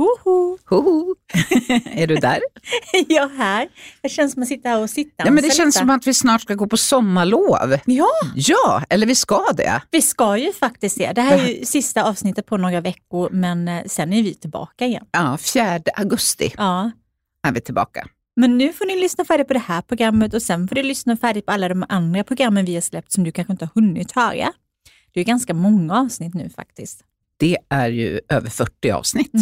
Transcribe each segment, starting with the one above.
Hoho. Hoho. är du där? Jag är här. Det känns som att sitta här och sitta. Ja, men det känns som att vi snart ska gå på sommarlov. Ja, Ja, eller vi ska det. vi ska ju faktiskt det. Det här är ju sista avsnittet på några veckor, men eh, sen är vi tillbaka igen. Ja, 4 augusti Ja. är vi tillbaka. Men nu får ni lyssna färdigt på det här programmet och sen får du lyssna färdigt på alla de andra programmen vi har släppt som du kanske inte har hunnit höra. Det är ganska många avsnitt nu faktiskt. Det är ju över 40 avsnitt.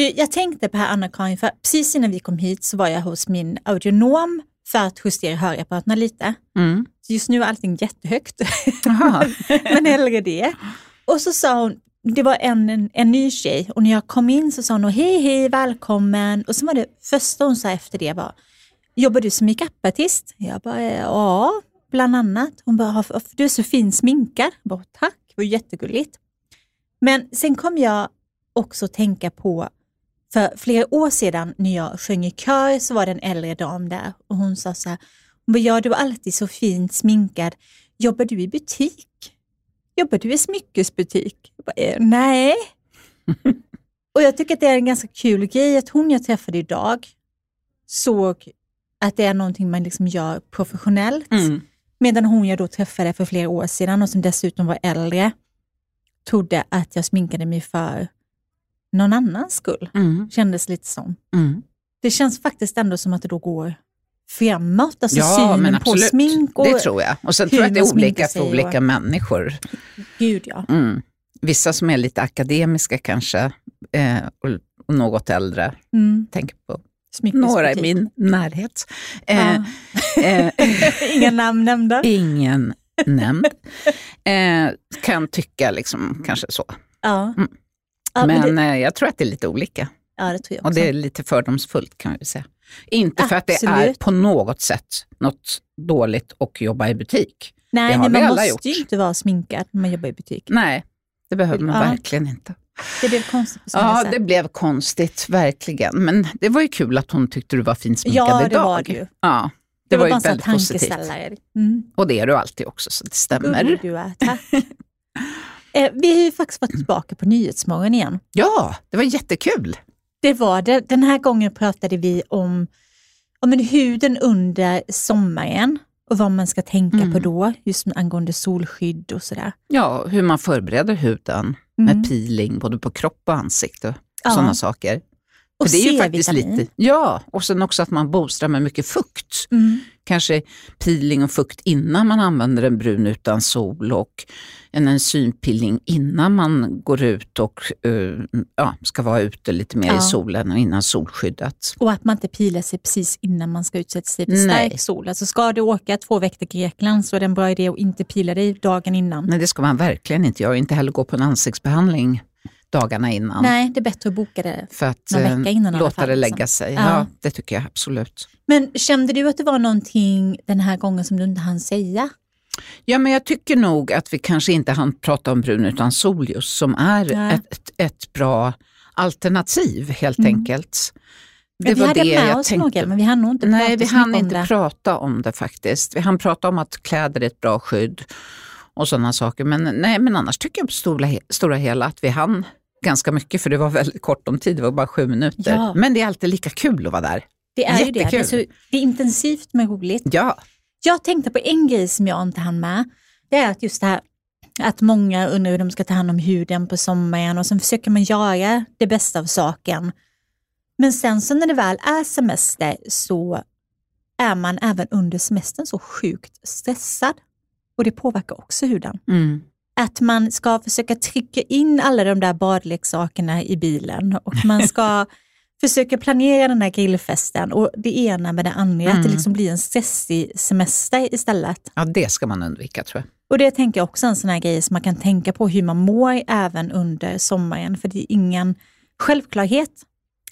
Du, jag tänkte på här Anna-Karin, för precis innan vi kom hit så var jag hos min audionom för att justera hörapparaterna lite. Mm. Just nu är allting jättehögt, men hellre det. Och så sa hon, det var en, en, en ny tjej och när jag kom in så sa hon hej hej välkommen och så var det första hon sa efter det var, jobbar du som makeupartist? Jag bara, ja, bland annat. Hon bara, du är så fin sminkad. Jag bara, tack, det var jättegulligt. Men sen kom jag också tänka på, för flera år sedan när jag sjöng i kör så var det en äldre dam där och hon sa så här, hon bara, ja du är alltid så fint sminkad, jobbar du i butik? Jobbar du i smyckesbutik? Jag bara, eh, nej. och jag tycker att det är en ganska kul grej att hon jag träffade idag såg att det är någonting man liksom gör professionellt. Mm. Medan hon jag då träffade för flera år sedan och som dessutom var äldre trodde att jag sminkade mig för någon annans skull. Mm. Kändes lite som. Mm. Det känns faktiskt ändå som att det då går framåt, alltså Ja, synen men på smink. Och, Det tror jag. Och sen tror jag att det är olika för och- olika människor. Gud ja. Mm. Vissa som är lite akademiska kanske, eh, och, och något äldre. Mm. Tänker på några i min närhet. Eh, Ja. eh, Inga namn nämnda. ingen nämnd. Eh, kan tycka liksom kanske så. Ja. Mm. Ja, men det, eh, jag tror att det är lite olika. ja, det tror jag också. Och det är lite fördomsfullt kan vi säga. Inte för att det är Absolut. på något sätt något dåligt att jobba i butik. Nej, det har vi man måste gjort. ju inte vara sminkad när man jobbar i butik. Nej, det behöver man Ja. verkligen inte. Det blev konstigt på Ja, sätt. det blev konstigt, verkligen. Men det var ju kul att hon tyckte du var finsminkad Ja, det idag. var det ju. Ja, det, Det var, var ju väldigt positivt. Mm. Och det är du alltid också, så det stämmer. Gullig du är, tack. eh, vi har ju faktiskt varit tillbaka på Nyhetsmorgon igen. Ja, det var jättekul. Det var det. Den här gången pratade vi om, om en huden under sommaren och vad man ska tänka Mm. på då, just angående solskydd och sådär. Ja, hur man förbereder huden Mm. med peeling både på kropp och ansikte och Ja. sådana saker. Och det är ju faktiskt lite, ja, och sen också att man boostrar med mycket fukt. Mm. Kanske peeling och fukt innan man använder en brun utan sol och en enzympeeling innan man går ut och eh, ja, ska vara ute lite mer Ja. i solen och innan solskyddet. Och att man inte pilar sig precis innan man ska utsätta sig för stark sol. Alltså ska du åka två veckor till Grekland så är det en bra idé att inte pila dig dagen innan. Nej, det ska man verkligen inte göra. Inte heller gå på en ansiktsbehandling dagarna innan. Nej, det är bättre att boka det. För att Någon eh, vecka innan låta fall, det liksom. lägga sig. Ja. Ja. det tycker jag absolut. Men kände du att det var någonting den här gången som du inte hann säga? Ja, men jag tycker nog att vi kanske inte hann prata om brun utan sol just, som är Nej. ett, ett, ett bra alternativ helt Mm. enkelt. Ja, vi hade med oss några, men vi hann nog inte Nej, prata vi så hann inte det. prata om det faktiskt. Vi hann prata om att kläder är ett bra skydd och sådana saker. Men, nej, men annars tycker jag på stora, stora hela att vi hann ganska mycket, för det var väldigt kort om tid, det var bara sju minuter. Ja. Men det är alltid lika kul att vara där. Det är ju det. Det är, Jättekul. så, det är intensivt men roligt. Ja, Jag tänkte på en grej som jag inte hann med. Det är att just det här att många undrar hur de ska ta hand om huden på sommaren och sen försöker man göra det bästa av saken. Men sen så när det väl är semester så är man även under semestern så sjukt stressad. Och det påverkar också huden. mm. Att man ska försöka trycka in alla de där badleksakerna i bilen och man ska försöka planera den här grillfesten och det ena med det andra, att det Mm. liksom blir en stressig semester istället. ja, det ska man undvika tror jag. Och det tänker jag också är en sån här grej som man kan tänka på hur man mår även under sommaren, för det är ingen självklarhet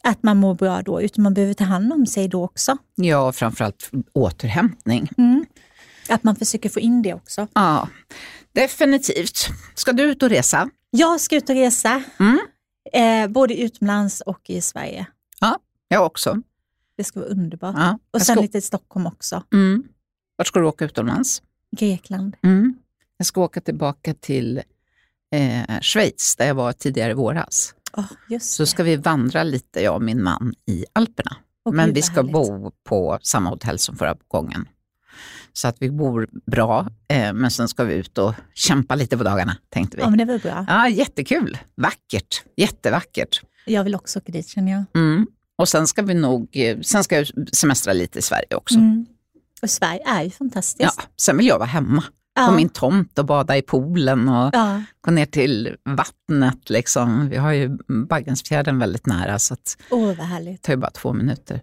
att man mår bra då, utan man behöver ta hand om sig då också. Ja, framförallt återhämtning. Mm. Att man försöker få in det också. Ja, definitivt. Ska du ut och resa? Jag ska ut och resa, Mm. eh, både utomlands och i Sverige. Jag också. Det ska vara underbart. Ja. Och sen ska, lite i Stockholm också. mm. Vart ska du åka utomlands? Grekland. Mm. Jag ska åka tillbaka till eh, Schweiz, där jag var tidigare i våras. Oh, Så ska vi vandra lite, jag och min man, i Alperna. Åh, Men vi ska härligt. bo på samma hotell som förra gången. Så att vi bor bra, eh, men sen ska vi ut och kämpa lite på dagarna, tänkte vi. Ja, men det var bra. Ja, jättekul. Vackert. Jättevackert. Jag vill också åka dit känner jag. Mm. Och sen ska vi nog, eh, sen ska jag semestra lite i Sverige också. Mm. Och Sverige är ju Ja, fantastiskt. sen vill jag vara hemma Ja. på min tomt och bada i poolen och Ja. gå ner till vattnet. Liksom. Vi har ju Baggensfjärden väldigt nära så att Åh, vad härligt. det tar ju bara två minuter.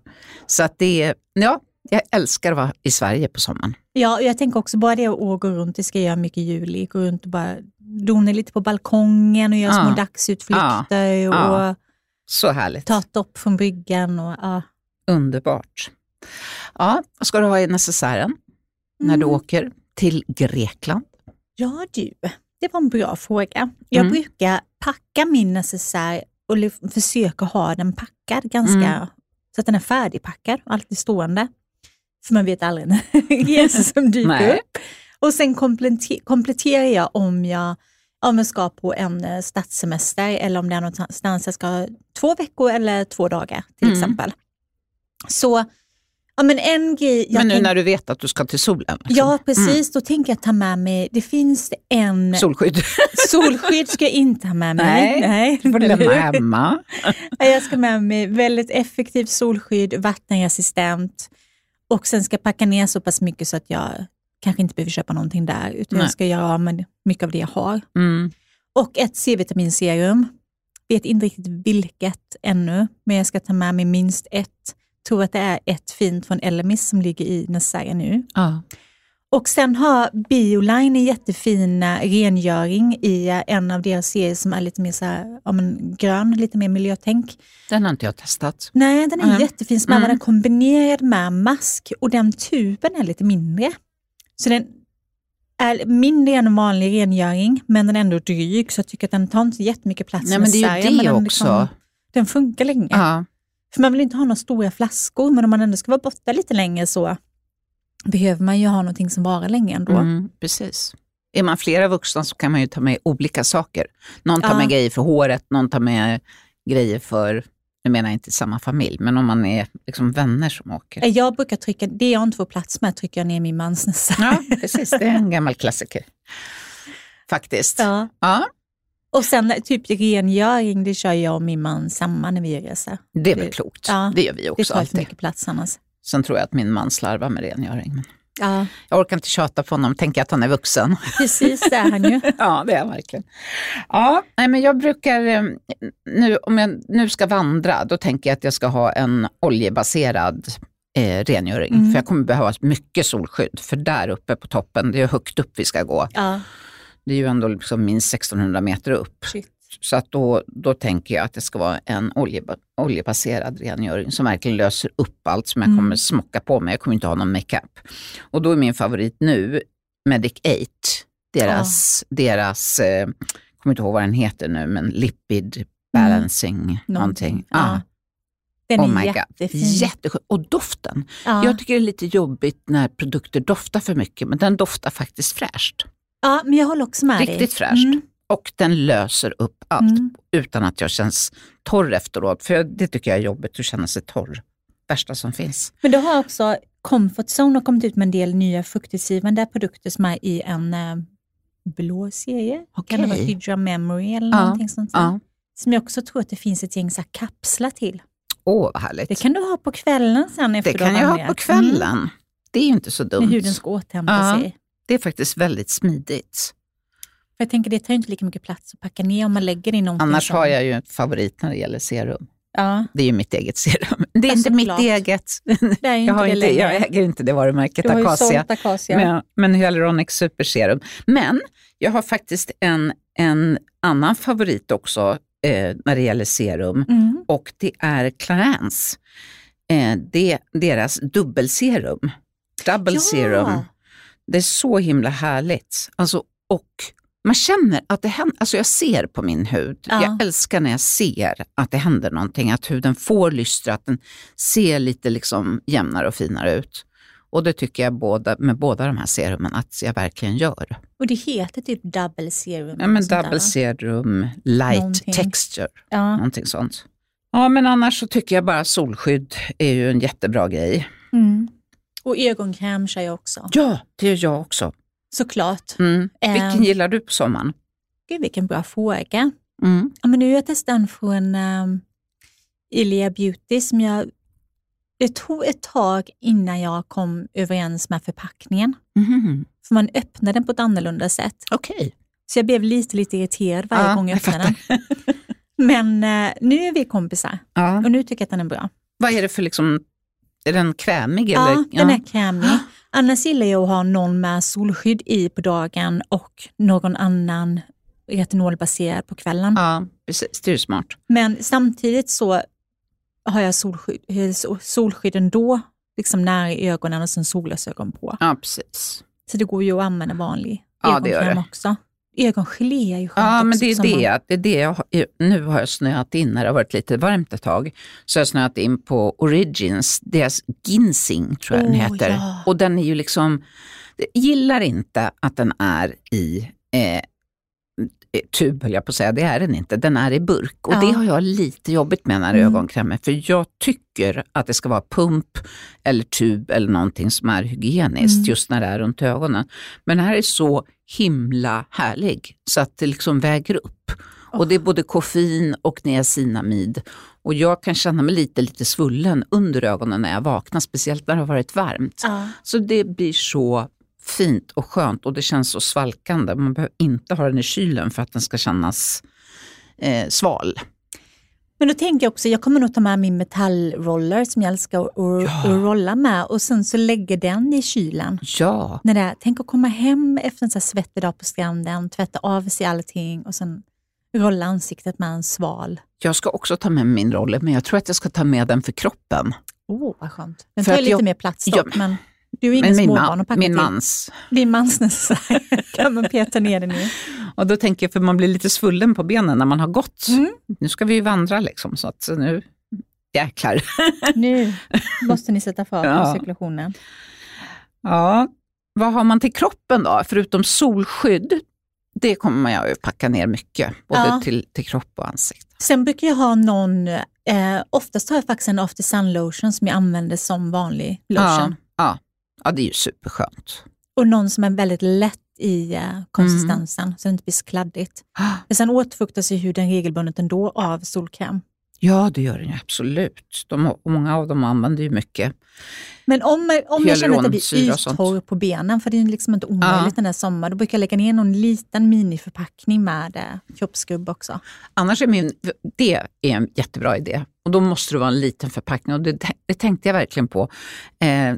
Så att det är, ja, jag älskar att vara i Sverige på sommaren. Ja, och jag tänker också bara det att gå runt, det ska jag göra mycket i juli, gå runt och bara dona lite på balkongen och göra Ja. små dagsutflykter Ja. och Så härligt. ta ett dopp från bryggan. Och, ja. Underbart. Ja, vad ska du ha i necessären när du Mm. åker till Grekland? Ja du, det var en bra fråga. Jag Mm. brukar packa min necessär och försöka ha den packad ganska, Mm. så att den är färdigpackad och alltid stående. För man vet aldrig när resor som dyker Nej. upp. Och sen kompletter- kompletterar jag om jag, om jag ska på en eh, stadssemester eller om det är någonstans jag ska två veckor eller två dagar till Mm. exempel. Så ja, men en grej... Men nu tänk- när du vet att du ska till solen? liksom. Ja, precis. Då tänker jag ta med mig, det finns en Solskydd. solskydd ska jag inte ha med mig. Nej, Nej Du får lämna hemma. Jag ska med mig väldigt effektivt solskydd, vattenresistent och sen ska jag packa ner så pass mycket så att jag kanske inte behöver köpa någonting där, utan Nej. jag ska göra av med mycket av det jag har. Mm. Och ett C-vitaminserum. Vet inte riktigt vilket ännu, men jag ska ta med mig minst ett. Tror att det är ett fint från Elemis som ligger i Necessaire nu. Ja. Och sen har Bioline en jättefin eh, rengöring i eh, en av deras serier som är lite mer så här, ja, men grön, lite mer miljötänk. Den har inte jag testat. Nej, den är Mm. jättefin, som Mm. är kombinerad med mask och den tuben är lite mindre. Så den är mindre än en vanlig rengöring, men den är ändå dryg, så jag tycker att den tar inte jättemycket plats Nej, men det är ju det den, också. den funkar länge. Ja. För man vill inte ha några stora flaskor, men om man ändå ska vara borta lite längre så behöver man ju ha någonting som varar länge ändå. Mm, precis. Är man flera vuxna så kan man ju ta med olika saker. Någon tar Ja. med grejer för håret, någon tar med grejer för, nu menar jag inte samma familj, men om man är liksom vänner som åker. Jag brukar trycka, det jag inte får plats med trycker jag ner min mans näsa. Ja, precis. Det är en gammal klassiker. Faktiskt. Ja. Ja, Och sen typ rengöring, det kör jag och min man samma när vi reser. det är väl Det- klokt. ja, det gör vi Det också tar för alltid. mycket plats annars. Sen tror jag att min man slarvar med rengöring. Ja, jag orkar inte tjata på honom, tänker att han är vuxen. precis det är han ju. Ja, det är han verkligen. Ja, nej, men jag brukar, eh, nu, om jag nu ska vandra, då tänker jag att jag ska ha en oljebaserad eh, rengöring. Mm. För jag kommer behöva mycket solskydd, för där uppe på toppen, det är högt upp vi ska gå. Ja, Det är ju ändå liksom minst 1600 meter upp. shit. Så att då, då tänker jag att det ska vara en oljeba, oljebaserad rengöring som verkligen löser upp allt som jag Mm. kommer smocka på mig. Jag kommer inte ha någon makeup. Och då är min favorit nu Medic 8. Deras, deras eh, jag kommer inte ihåg vad den heter nu, men lipid balancing någonting. Ja. Ah, Den oh är my god, jättefin. jätteskön. Och doften. Ja. Jag tycker det är lite jobbigt när produkter doftar för mycket, men den doftar faktiskt fräscht. ja, men jag håller också med dig. Riktigt fräscht. Mm. Och den löser upp allt Mm. utan att jag känns torr efteråt. För det tycker jag är jobbigt att känna sig torr. Värsta som finns. Men då har också Comfort Zone har kommit ut med en del nya fuktighetsgivande produkter som är i en eh, blå serie. Kan det vara. Hydra Memory eller Ja, någonting sånt? Ja. Som jag också tror att det finns ett gäng så kapslar till. Åh, vad härligt. Det kan du ha på kvällen sen efter Det du kan jag ha på kvällen. Mm. Det är ju inte så När dumt. huden ska återhämta Ja. sig. Det är faktiskt väldigt smidigt. För jag tänker det tar ju inte lika mycket plats att packa ner om man lägger det i någonting Annars som... har jag ju en favorit när det gäller serum. Ja, Det är ju mitt eget serum. Det är Ja, inte mitt såklart. eget. är Jag, inte jag äger inte det varumärket du har Acacia. Acacia. Men, men Hyaluronic Superserum. Men jag har faktiskt en, en annan favorit också eh, när det gäller serum Mm. och det är Clarins. Eh, det, deras dubbelserum. Double Ja. serum. Det är så himla härligt. Alltså, och man känner att det händer, alltså jag ser på min hud, Ja. jag älskar när jag ser att det händer någonting, att huden får lystra, att den ser lite liksom jämnare och finare ut. Och det tycker jag båda, med båda de här serumen att jag verkligen gör. Och det heter typ double serum. Ja, men där, double va? serum, light Någonting. texture, Ja. någonting sånt. Ja, men annars så tycker jag bara solskydd är ju en jättebra grej. Mm. Och ögonkräm kör jag också. Ja, det gör jag också. Såklart. Mm. Ehm. Vilken gillar du på sommaren? Gud vilken bra fråga. Mm. Ja, men nu har jag testat en från um, Ilia Beauty som jag... Det tog ett tag innan jag kom överens med förpackningen. Mhm. För man öppnar den på ett annorlunda sätt. Okej. Så jag blev lite, lite irriterad varje Ja, gång jag jag öppnade den. Men eh, nu är vi kompisar Ja. och nu tycker jag att den är bra. Vad är det för liksom, är den krämig eller? Ja, den är krämig. Annars gillar jag att ha någon med solskydd i på dagen och någon annan retinolbaserad på kvällen. Ja, precis. Det är smart. Men samtidigt så har jag solskydd, eh, so- solskydden då, liksom nära i ögonen och sen solglasögon på. Ja, precis. Så det går ju att använda vanlig Ja, det gör ögonkräm också. Ögongelé är ju skönt Ja, men det är det. det, är det jag, har- nu har jag snöat in när det har varit lite varmt ett tag. Så har jag snöat in på Origins, deras ginseng tror jag den Oh, heter. ja. Och den är ju liksom, jag gillar inte att den är i eh, tub höll jag på att säga, det är den inte. Den är i burk och Ja. det har jag lite jobbigt med när det Mm. ögonkrämer. För jag tycker att det ska vara pump eller tub eller någonting som är hygieniskt Mm. just när det är runt ögonen. Men den här är så himla härlig så att det liksom väger upp. Och det är både koffein och niacinamid. Och jag kan känna mig lite, lite svullen under ögonen när jag vaknar, speciellt när det har varit varmt. Ja. Så det blir så fint och skönt och det känns så svalkande. Man behöver inte ha den i kylen för att den ska kännas eh, sval. Men då tänker jag också, jag kommer nog ta med min metallroller som jag älskar att, Ja. rolla med och sen så lägger den i kylen. Ja, När det tänk att komma hem efter en så svettig dag på stranden, tvätta av sig allting och sen rolla ansiktet med en sval. jag ska också ta med min roller men jag tror att jag ska ta med den för kroppen. Åh, oh, vad skönt. Den För tar lite jag- mer plats Ja, dock, men du är ingen Men min, småbarn att packa min till. mans. Din mans necessär kan man peta ner den i. Och då tänker jag, för man blir lite svullen på benen när man har gått. Mm. Nu ska vi ju vandra liksom, så att nu, jäklar. Nu måste ni sätta fart på Ja. cirkulationen. Ja, vad har man till kroppen då? Förutom solskydd, det kommer jag ju packa ner mycket, både Ja. till, till kropp och ansikte. Sen brukar jag ha någon, eh, oftast har jag faktiskt en after sun lotion som jag använder som vanlig lotion. Ja, ja. Ja, det är ju superskönt. Och någon som är väldigt lätt i eh, konsistensen så det inte blir så kladdigt. Men sen återfuktas ju huden regelbundet ändå av solkräm. Ja, det gör den ju absolut. De, många av dem använder ju mycket. Men om, om jag känner att jag Hyaluronsyra blir yttorr på benen, för det är ju liksom inte omöjligt Ja. den där sommaren, då brukar jag lägga ner någon liten miniförpackning med eh, kroppsskrubb också. Annars är min, det är en jättebra idé. Och då måste det vara en liten förpackning. Och det, det tänkte jag verkligen på. Eh, eh,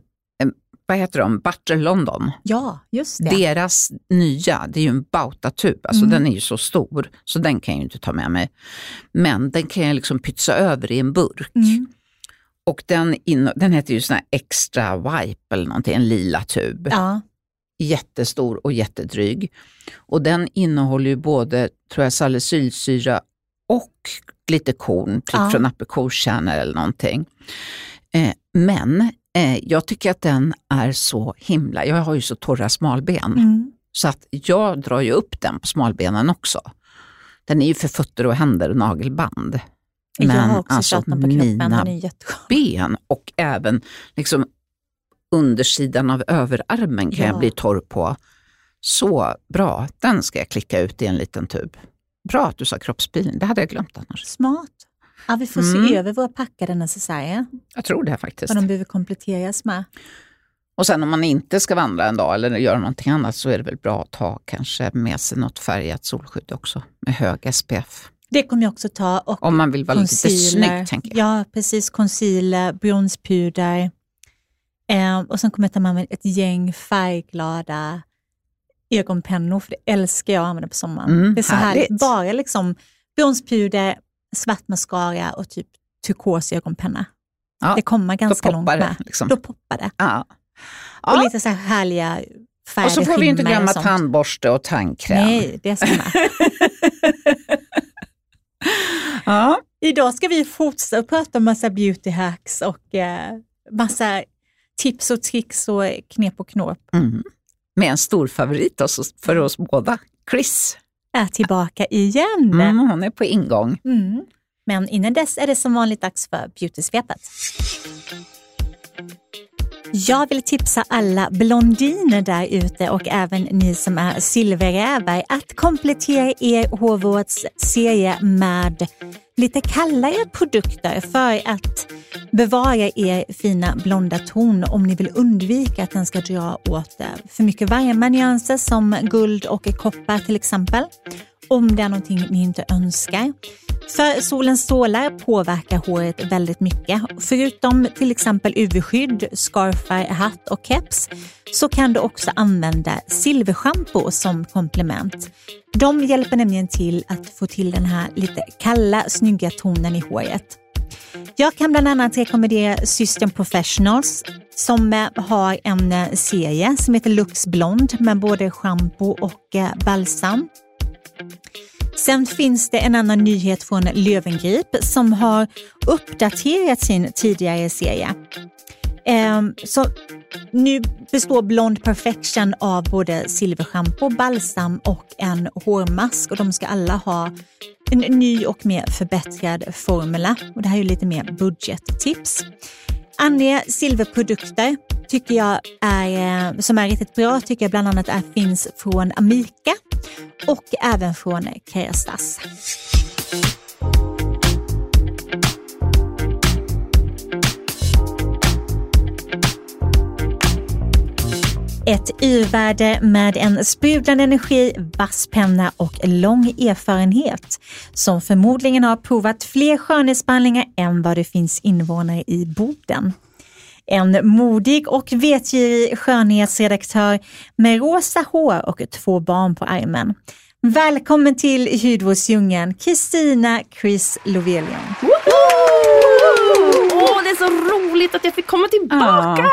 vad heter de? Butter London. Ja, just det. Deras nya, det är ju en bautatub, alltså Mm. den är ju så stor, så den kan jag ju inte ta med mig. Men den kan jag liksom pytsa över i en burk. Mm. Och den, in, den heter ju sån här extra wipe eller någonting, en lila tub. Ja, Jättestor och jättedryg. Och den innehåller ju både, tror jag, salicylsyra och lite korn, typ Ja. från aprikoskärnor eller någonting. Eh, men jag tycker att den är så himla, jag har ju så torra smalben. mm. Så att jag drar ju upp den på smalbenen också. Den är ju för fötter och händer och nagelband. jag Men har också alltså på kroppen, mina ben och även liksom undersidan av överarmen kan Ja. jag bli torr på. Så bra, den ska jag klicka ut i en liten tub. Bra att du sa kroppspeeling, det hade jag glömt annars. Smart. Ja, vi får Mm. se över våra packade necessärer, Jag tror det faktiskt. vad de behöver kompletteras med. Och sen om man inte ska vandra en dag eller göra någonting annat så är det väl bra att ta kanske med sig något färgat solskydd också med hög SPF. Det kommer jag också ta. Och Om man vill vara lite snygg tänker jag. Ja, precis. Concealer, bronspuder. Eh, och sen kommer jag ta med mig ett gäng färgglada ögonpennor, för det älskar jag att använda på sommaren. Mm, det är så härligt. härligt. Bara liksom bronspuder, svart mascara och typ turkos ögonpenna. Ja, det kommer ganska långt med. det. Liksom. Då poppar det. Ja. Och Ja. lite så här härliga färger, Och så får vi inte och glömma sånt. tandborste och tandkräm. Nej, det ska med. Ja. Idag ska vi fortsätta prata om massa beauty hacks och eh, massa tips och tricks och knep och knåp. Mm. Med en stor favorit för oss båda, Chris. Är tillbaka igen. Mm, hon är på ingång. Mm. Men innan dess är det som vanligt dags för beautysvepet. Jag vill tipsa alla blondiner där ute och även ni som är silverrävar att komplettera er hårvårdsserie med lite kallare produkter för att bevara er fina blonda ton om ni vill undvika att den ska dra åt för mycket varma nyanser som guld och koppar till exempel. Om det är någonting ni inte önskar. För solens strålar påverkar håret väldigt mycket. Förutom till exempel UV-skydd, scarfar, hatt och keps så kan du också använda silverschampo som komplement. De hjälper nämligen till att få till den här lite kalla, snygga tonen i håret. Jag kan bland annat rekommendera System Professionals som eh, har en eh, serie som heter Lux Blond med både schampo och eh, balsam. Sen finns det en annan nyhet från Lövengrip som har uppdaterat sin tidigare serie. Ehm, så nu består Blond Perfection av både silverschampo, balsam och en hårmask och de ska alla ha en ny och mer förbättrad formula. Och det här är lite mer budgettips. Andra silverprodukter tycker jag är, eh, som är riktigt bra tycker jag bland annat är, finns från Amika och även från Kerastas. Ett urvärde med en sprudlande energi, vass penna och lång erfarenhet som förmodligen har provat fler skönhetsbehandlingar än vad det finns invånare i Boden. En modig och vetgirig skönhetsredaktör med rosa hår och två barn på armen. Välkommen till hudvårdsdjungeln, Kristina Chris Lovelion. Åh, oh, det är så roligt att jag fick komma tillbaka! Ja,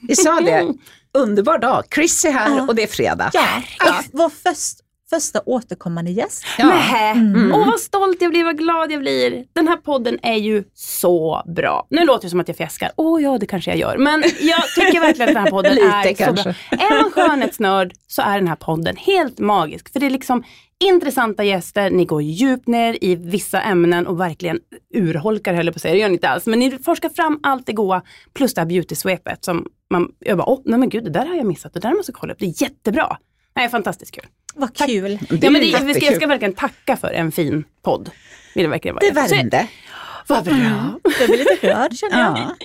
vi sa det, underbar dag. Chris är här ja. och det är fredag. Ja, och vår först, första återkommande gäst. Ja. Nähä. Mm. Åh vad stolt jag blir, vad glad jag blir. Den här podden är ju så bra. Nu låter det som att jag fjäskar. Åh ja, det kanske jag gör. Men jag tycker verkligen att den här podden Lite, är kanske. så bra. Är man skönhetsnörd så är den här podden helt magisk. För det är liksom intressanta gäster, ni går djupt ner i vissa ämnen och verkligen urholkar höll jag på att säga, det gör ni inte alls. Men ni forskar fram allt det goa plus det här beauty-svepet som man, jag bara, åh, nej men gud, det där har jag missat, det där måste jag kolla upp, det är jättebra. Nej, fantastiskt kul. Vad kul. Tack. Ja, men det, jag, ska, jag ska verkligen tacka för en fin podd. Vill det verkligen vara. Det värmde. Vad bra. Mm. Jag blir lite rörd känner jag. Ja.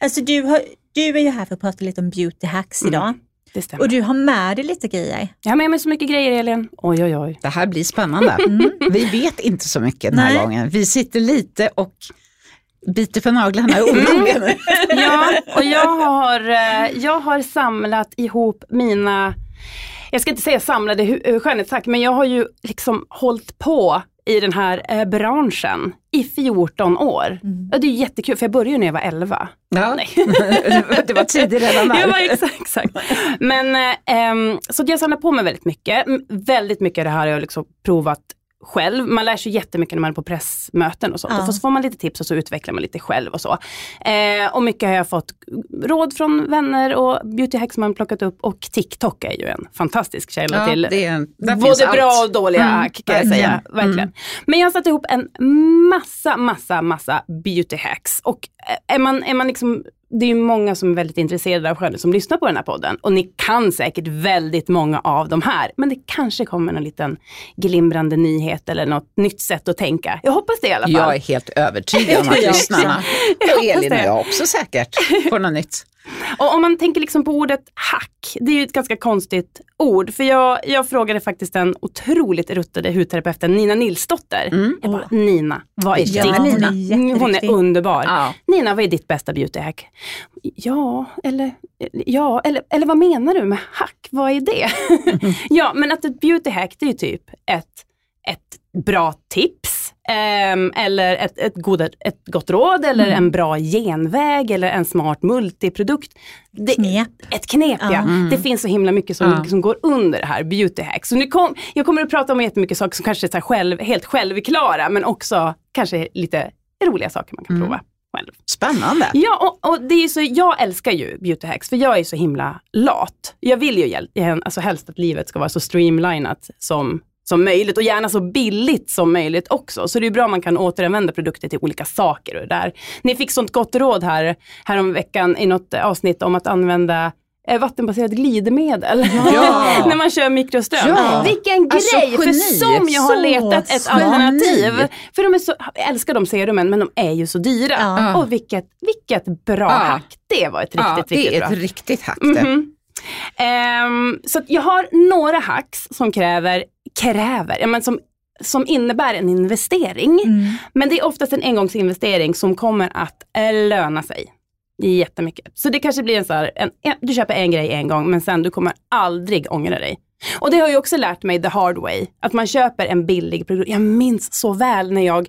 Alltså du, har, du är ju här för att prata lite om beauty hacks mm. idag. Det Och du har med dig lite grejer. Jag har med mig så mycket grejer Elin. Oj oj oj. Det här blir spännande. Mm. Vi vet inte så mycket den här Nej. gången. Vi sitter lite och biter på naglarna mm. Ja, och jag har, eh, jag har samlat ihop mina jag ska inte säga samlade eh, skönhetshack, men jag har ju liksom hållit på i den här eh, branschen i 14 år. Mm. Ja, det är jättekul, för jag började när jag var 11. Ja. Nej. det var tidigt redan där. Ja, exakt, exakt. Men, eh, så jag samlar på mig väldigt mycket. Väldigt mycket av det här har jag liksom provat själv. Man lär sig jättemycket när man är på pressmöten och sånt. Ja. Och så får man lite tips och så utvecklar man lite själv och så. Eh, och mycket har jag fått råd från vänner och beauty hacks man plockat upp och TikTok är ju en fantastisk källa ja, till en, både bra och dåliga mm, kan jag säga. Verkligen. Mm. Men jag har satt ihop en massa, massa, massa beauty hacks. Och är man, är man liksom det är ju många som är väldigt intresserade av skönhet som lyssnar på den här podden. Och ni kan säkert väldigt många av de här. Men det kanske kommer någon liten glimrande nyhet eller något nytt sätt att tänka. Jag hoppas det i alla fall. Jag är helt övertygad om att lyssnarna och Elin och jag också säkert får något nytt. Och om man tänker liksom på ordet hack, det är ju ett ganska konstigt ord. För jag, jag frågade faktiskt den otroligt ruttade hudterapeuten Nina Nilsdotter. Mm. Jag bara, Nina, vad är ja, ditt? Nina. Hon är underbar. Ja. Nina, vad är ditt bästa beautyhack? Ja, eller, ja eller, eller vad menar du med hack? Vad är det? Ja, men att ett beautyhack det är typ ett, ett bra tips Um, eller ett, ett, goda, ett gott råd eller mm. en bra genväg eller en smart multiprodukt. Det, knep. Ett knep ja. Mm. Det finns så himla mycket som, ja. som går under det här beauty hack. Så nu kom, jag kommer att prata om jättemycket saker som kanske är själv, helt självklara men också kanske lite roliga saker man kan mm. prova. själv. Spännande. Ja, och, och det är så, jag älskar ju beauty hacks för jag är så himla lat. Jag vill ju alltså helst att livet ska vara så streamlinat som som möjligt och gärna så billigt som möjligt också. Så det är bra om man kan återanvända produkter till olika saker. Och där. Ni fick sånt gott råd här, här om veckan i något avsnitt om att använda eh, vattenbaserat glidmedel Ja. när man kör mikroström. Ja. Vilken Alltså, grej! För geni. som jag har Så letat ett smart. alternativ. Geni. För de är så, jag älskar de serumen men de är ju så dyra. Ja. Och vilket, vilket bra Ja. hack. Det var ett riktigt, Ja, riktigt det är bra. ett riktigt hack det. Mhm. Ehm, så att jag har några hacks som kräver, kräver, ja, men som, som innebär en investering. Mm. Men det är oftast en engångsinvestering som kommer att eh, löna sig jättemycket. Så det kanske blir en så här, en, en, du köper en grej en gång men sen du kommer aldrig ångra dig. Och det har jag också lärt mig the hard way. Att man köper en billig produkt. Jag minns så väl när jag,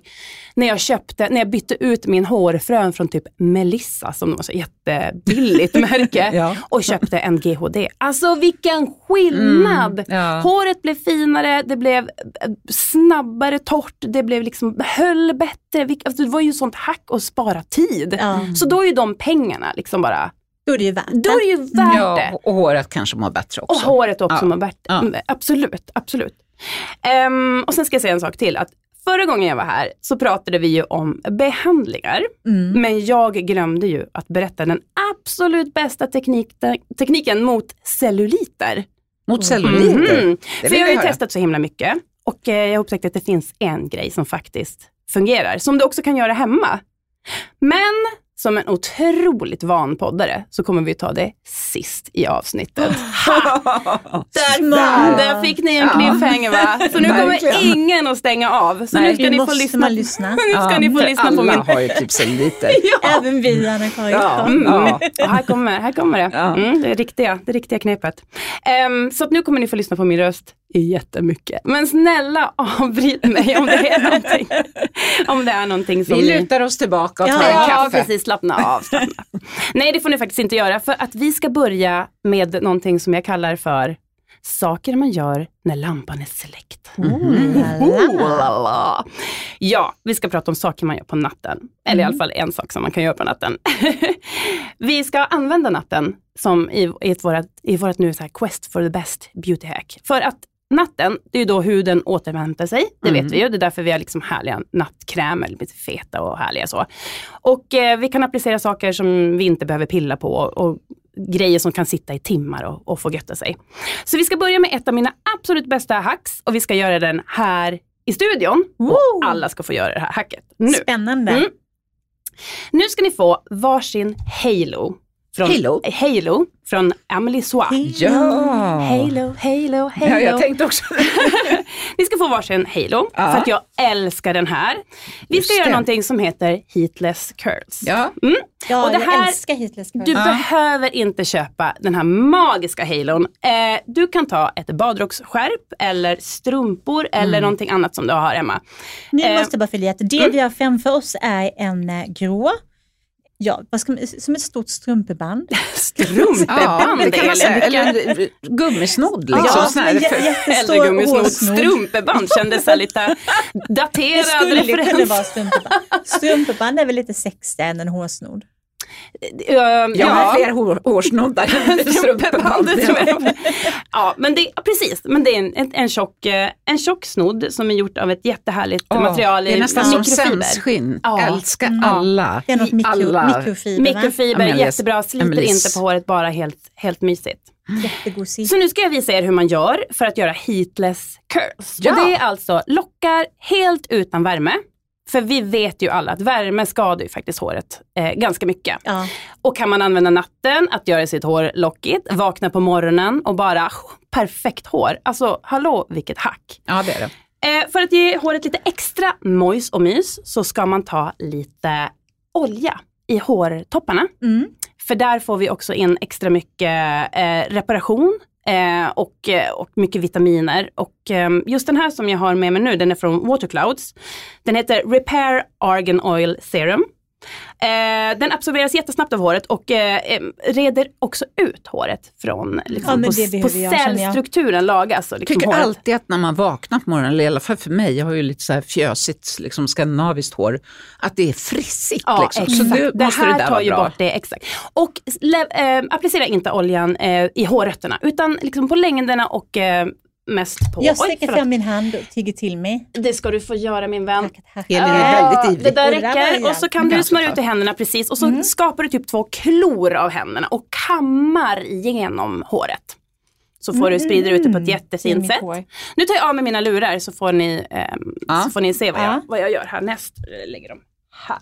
när jag köpte, när jag bytte ut min hårfrön från typ Melissa som var så jättebilligt märke Ja. och köpte en GHD. Alltså vilken skillnad! Mm, ja. Håret blev finare, det blev eh, snabbare torrt, det blev liksom, höll bättre. Alltså, det var ju sånt hack att spara tid. Ja. Så då är ju de pengarna liksom bara, Då är det ju värt då är det ju värt det. Ja, och håret kanske mår bättre Och också. håret också Ja. mår bättre. Ja. Mm, Absolut, absolut. Ehm, och sen ska jag säga en sak till. Att förra gången jag var här så pratade vi ju om behandlingar. Mm. Men jag glömde ju att berätta den absolut bästa teknik, tekniken mot celluliter. Mot celluliter. Mhm. Det För jag har ju testat så himla mycket. Och eh, jag har upptäckt att det finns en grej som faktiskt fungerar. Som du också kan göra hemma. Men som en otroligt van poddare så kommer vi ta det sist i avsnittet. Där, där fick ni en Ja. cliffhanger va? Så nu kommer ingen att stänga av. Så Nej, nu ska ni få lyssna. lyssna. Nu ska ni få lyssna på alla min... har ju typ celluliter. Ja. Även vi. Ja. Mm. Ja. Och här kommer, här kommer det. Ja. Mm, det, riktiga, det riktiga knepet. Ehm, så nu kommer ni få lyssna på min röst jättemycket. Men snälla avbryt mig om det är någonting, om det är någonting som Vi ni... lutar oss tillbaka och tar Ja, en Ja, kaffe. precis. Slappna av. Slappna. Nej, det får ni faktiskt inte göra. För att vi ska börja med någonting som jag kallar för saker man gör när lampan är släckt. La. Ja, vi ska prata om saker man gör på natten. Eller i alla fall en sak som man kan göra på natten. vi ska använda natten som i, i, ett vårat, i vårat nu så här quest for the best beauty hack. För att natten, det är ju då huden återhämtar sig. Det Mm. vet vi ju. Det är därför vi har liksom härliga nattkrämer, lite feta och härliga så. Och eh, vi kan applicera saker som vi inte behöver pilla på och, och grejer som kan sitta i timmar och, och få götta sig. Så vi ska börja med ett av mina absolut bästa hacks och vi ska göra den här i studion. Och Woo! alla ska få göra det här hacket nu. Spännande. Mm. Nu ska ni få varsin Halo. Från, Halo? Halo från Amelie Soie. Ja. Halo, Halo, Halo. ja, jag tänkte också. Ni ska få varsin Halo, Ja. för att jag älskar den här. Vi Just ska göra det. någonting som heter Heatless Curls. Ja. Ja, Och det jag här- älskar Hitlers Du behöver inte köpa den här magiska halon. Eh, du kan ta ett badrocksskärp eller strumpor eller någonting annat som du har hemma. Nu Eh, måste jag bara fylla i att det vi har framför oss är en eh, grå, ja, vad ska man, som ett stort strumpeband. Strumpeband det kan man säga. Eller en gummisnodd liksom. Ja, sån här. som en jä- Eller jättestor gummisnodd. hårsnodd. Strumpeband kändes så lite Det daterad skulle kunna vara strumpeband. Strumpeband är väl lite sexigare än en hårsnodd. Eh, Jag har fler hår, hårsnoddar än strumpeband. det tror jag. Ja, men det, ja, precis. Men det är en, en, en, tjock, eh, en tjock snodd som är gjort av ett jättehärligt Åh, material det är nästan som sämsskinn. Ja. Älskar Mm. alla. Det är något mikro, Alla- mikrofiber? Mikrofiber, Amelies- jättebra, sliter inte på håret, bara helt, helt mysigt. Så nu ska jag visa er hur man gör för att göra heatless curls. Ja. Och det är alltså lockar helt utan värme. För vi vet ju alla att värme skadar ju faktiskt håret eh, ganska mycket. Ja. Och kan man använda natten att göra sitt hår lockigt, vakna på morgonen och bara oh, perfekt hår. Alltså hallå vilket hack. Ja, det är det. Eh, för att ge håret lite extra mojs och mys så ska man ta lite olja i hårtopparna. Mm. För där får vi också in extra mycket eh, reparation eh, och, eh, och mycket vitaminer. Och eh, just den här som jag har med mig nu, den är från Waterclouds. Den heter Repair Argan Oil Serum. Eh, den absorberas jättesnabbt av håret och eh, eh, reder också ut håret från liksom, Ja, på, det på behöver jag, cellstrukturen lagas. Och, liksom, tycker håret. alltid att när man vaknar på morgonen, eller i alla fall för mig, jag har ju lite så här fjösigt liksom skandinaviskt hår, att det är frissigt. Ja, liksom. exakt. Så nu det måste här det där tar ju bra. bort det. Exakt. Och le- eh, applicera inte oljan eh, i hårrötterna utan liksom på längderna och eh, mest på... Jag sträcker fram min hand och tigger till mig. Det ska du få göra min vän. Tack, tack. Elin är väldigt ivrig. Det där räcker och så kan du smörja ut i händerna precis och så Mm. skapar du typ två klor av händerna och kammar igenom håret. Så får du sprida ut det på ett Ser jättefint mitt sätt. Nu tar jag av mig mina lurar så får ni, ehm, Ja. så får ni se vad jag, Ja. vad jag gör härnäst. Lägger dem här.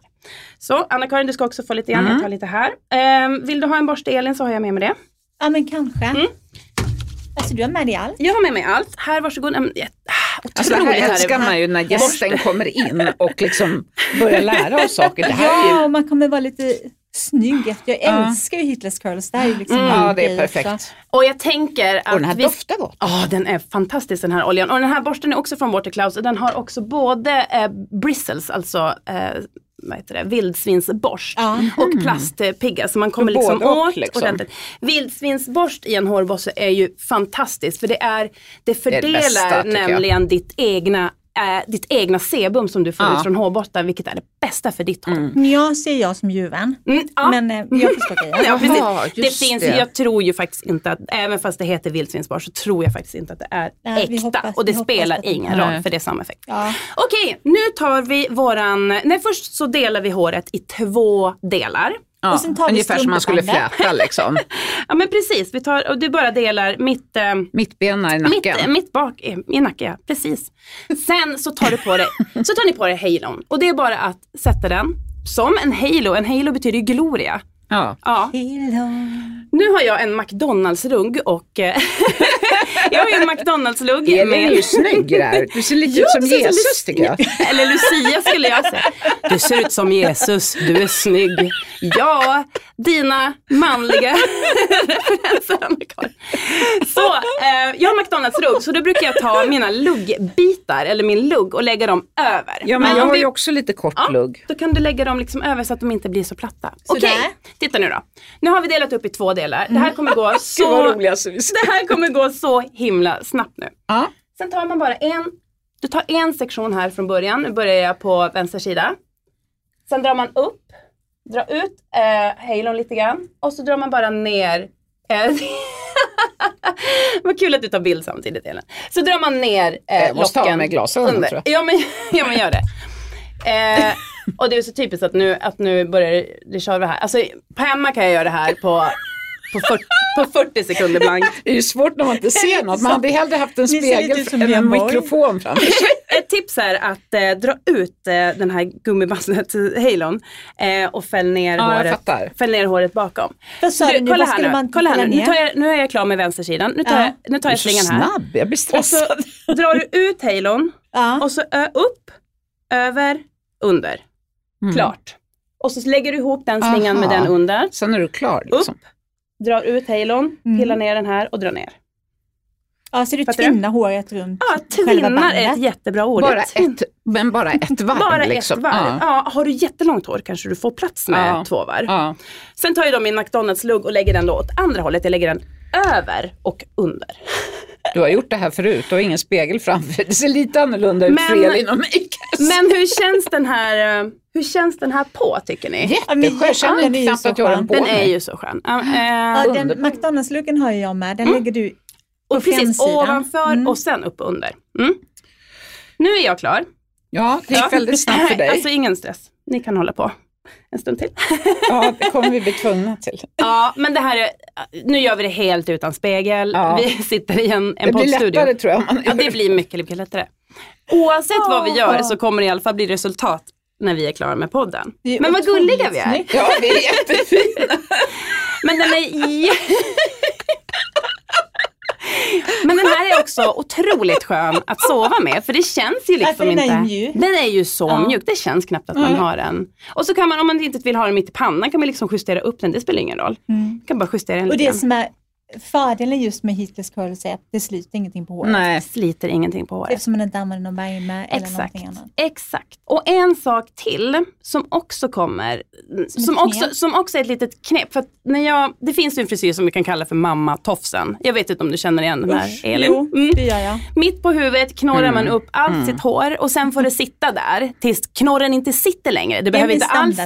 Så Anna-Karin du ska också få lite grann, Mm. jag tar lite här. Ehm, vill du ha en borste Elin så har jag med mig det. Ja men kanske. Alltså du har med dig allt. Jag har med mig allt. Här varsågod. Mm, Otroligt Alltså det här är älskar man ju när gästen Borste. kommer in och liksom börjar lära oss saker. Det här är Ja, ju, och man kommer vara lite snygg. Jag Ja. älskar ju Hitlers curls. Det här är liksom Mm. ja, det är perfekt. också. Och jag tänker att Och den här vi doftar gott. Ja, den är fantastisk den här oljan. Och den här borsten är också från Waterclouds och den har också både eh, bristles, alltså eh, vad det, vildsvinsborst Ja. och plastpiggar så man kommer liksom och, åt liksom. ordentligt. Vildsvinsborst i en hårbosse är ju fantastiskt för det, är, det fördelar bästa, tycker jag. nämligen ditt egna eh, ditt egna sebum som du får Ja. ut från hårbotten vilket är det bästa för ditt hår. Nja ser jag som djurvän. Mm, ja. Men eh, jag förstår grejen. Ja, precis. Det finns, det. Jag tror ju faktiskt inte att, även fast det heter vildsvinsborst så tror jag faktiskt inte att det är Nej, äkta. hoppas- och det spelar det- ingen roll Nej. för det är samma effekt. Ja. Okej, nu tar vi våran, nej först så delar vi håret i två delar. Ja, Och sen tar vi ungefär som man skulle fläta liksom. Ja men precis, vi tar, och du bara delar mitt, eh, Mittbena i mitt, nacken. mitt bak i, i nacken, ja, precis. Sen så tar, du på dig, så tar ni på dig halon och det är bara att sätta den som en halo. En halo betyder ju gloria. Ja. Ja. Nu har jag en McDonalds-rugg och eh, jag har ju en McDonalds-lugg Elin är ju snygg där. Du ser lite ut som Jesus tycker jag. Eller Lucia skulle jag säga. Du ser ut som Jesus, du är snygg. Ja, dina manliga referenser. Så, eh, jag har McDonalds-rugg så då brukar jag ta mina luggbitar, eller min lugg och lägga dem över. Ja men jag om har vi- ju också lite kort Ja, lugg. då kan du lägga dem liksom över så att de inte blir så platta. Okej, Sådär. titta nu då. Nu har vi delat upp i två delar. Det här kommer gå så, det här kommer gå så himla snabbt nu. Ja. Sen tar man bara en, du tar en sektion här från början. Nu börjar jag på vänster sida. Sen drar man upp, drar ut eh, halon lite grann och så drar man bara ner. Eh, Vad kul att du tar bild samtidigt Elin. Så drar man ner eh, Jag måste ha locken med glasögonen, tror Ja men, ja men gör det. Eh, och det är så typiskt att nu, att nu börjar det köra här. Alltså på hemma kan jag göra det här på, på, 40, på 40 sekunder blankt. Det är ju svårt när man inte ser något. Man hade hellre haft en spegel än en mikrofon framför sig. Ett tips är att eh, dra ut eh, den här gummibandet, halon, eh, och fäll ner, Ja, håret, fäll ner håret bakom. Vad sa du nu? kolla här nu, man kolla här nu. Tar jag, nu är jag klar med vänstersidan. Nu tar, Ja. jag, nu tar jag så slingan här. snabb, jag blir Och så stressad. drar du ut halon Ja. och så ö, upp, över, under. Mm. Klart. Och så lägger du ihop den slingan med Aha. den under. Sen är du klar liksom. Drar ut halon, Mm. pillar ner den här och drar ner. ja, så du Fattar du? tvinnar håret runt Ja, själva tvinnar är ett bandet. jättebra ord. Bara ett, men bara ett varv. Bara liksom. ett varv. Ja. Ja. har du jättelångt hår kanske du får plats med Ja. två varv. Ja. Sen tar jag då min McDonalds-lugg och lägger den då åt andra hållet. Jag lägger den över och under. Du har gjort det här förut och ingen spegel framför. Det ser lite annorlunda ut för Men- Elin och mig. Men hur känns den här, eh, hur känns den här på tycker ni? Jätteskön. Jag känner knappt att jag har den på Den är ju så skön. Ja, eh, den Underbar. McDonalds-luggen har jag med. Den lägger du på och precis framsidan. ovanför Mm. och sen upp och under. Mm. Nu är jag klar. Ja, det gick väldigt snabbt för dig. Alltså ingen stress. Ni kan hålla på en stund till. Ja, det kommer vi bli tvungna till. Ja, men det här är, nu gör vi det helt utan spegel. Ja. Vi sitter i en, en Det blir poddstudio. lättare tror jag. Ja, det blir mycket, mycket lättare. Oavsett vad vi gör Ja. så kommer det i alla fall bli resultat när vi är klara med podden. Men vad gulliga vi är. Ja, det är jättefint. Men den är Men den här är också otroligt skön att sova med för det känns ju liksom är inte. ju mjuk. Den är ju så Ja. mjuk. Det känns knappt att man Nej. har den. Och så kan man om man inte vill ha den mitt i pannan kan man liksom justera upp den. Det spelar ingen roll. Mm. Man kan bara justera den Och lite det som är fördelen just med heatless curls är att det sliter ingenting på håret. Nej. Sliter ingenting på håret. Eftersom man inte använder någon värme eller Exakt. någonting annat. Exakt. Och en sak till som också kommer, som, ett också, som också är ett litet knep. För att när jag, det finns ju en frisyr som vi kan kalla för mamma-tofsen. Jag vet inte om du känner igen den här Usch, Elin? Jo, Mm. det gör jag. Mitt på huvudet knorrar Mm. man upp allt sitt hår och sen får det sitta där tills knorren inte sitter längre. Det behöver inte alls.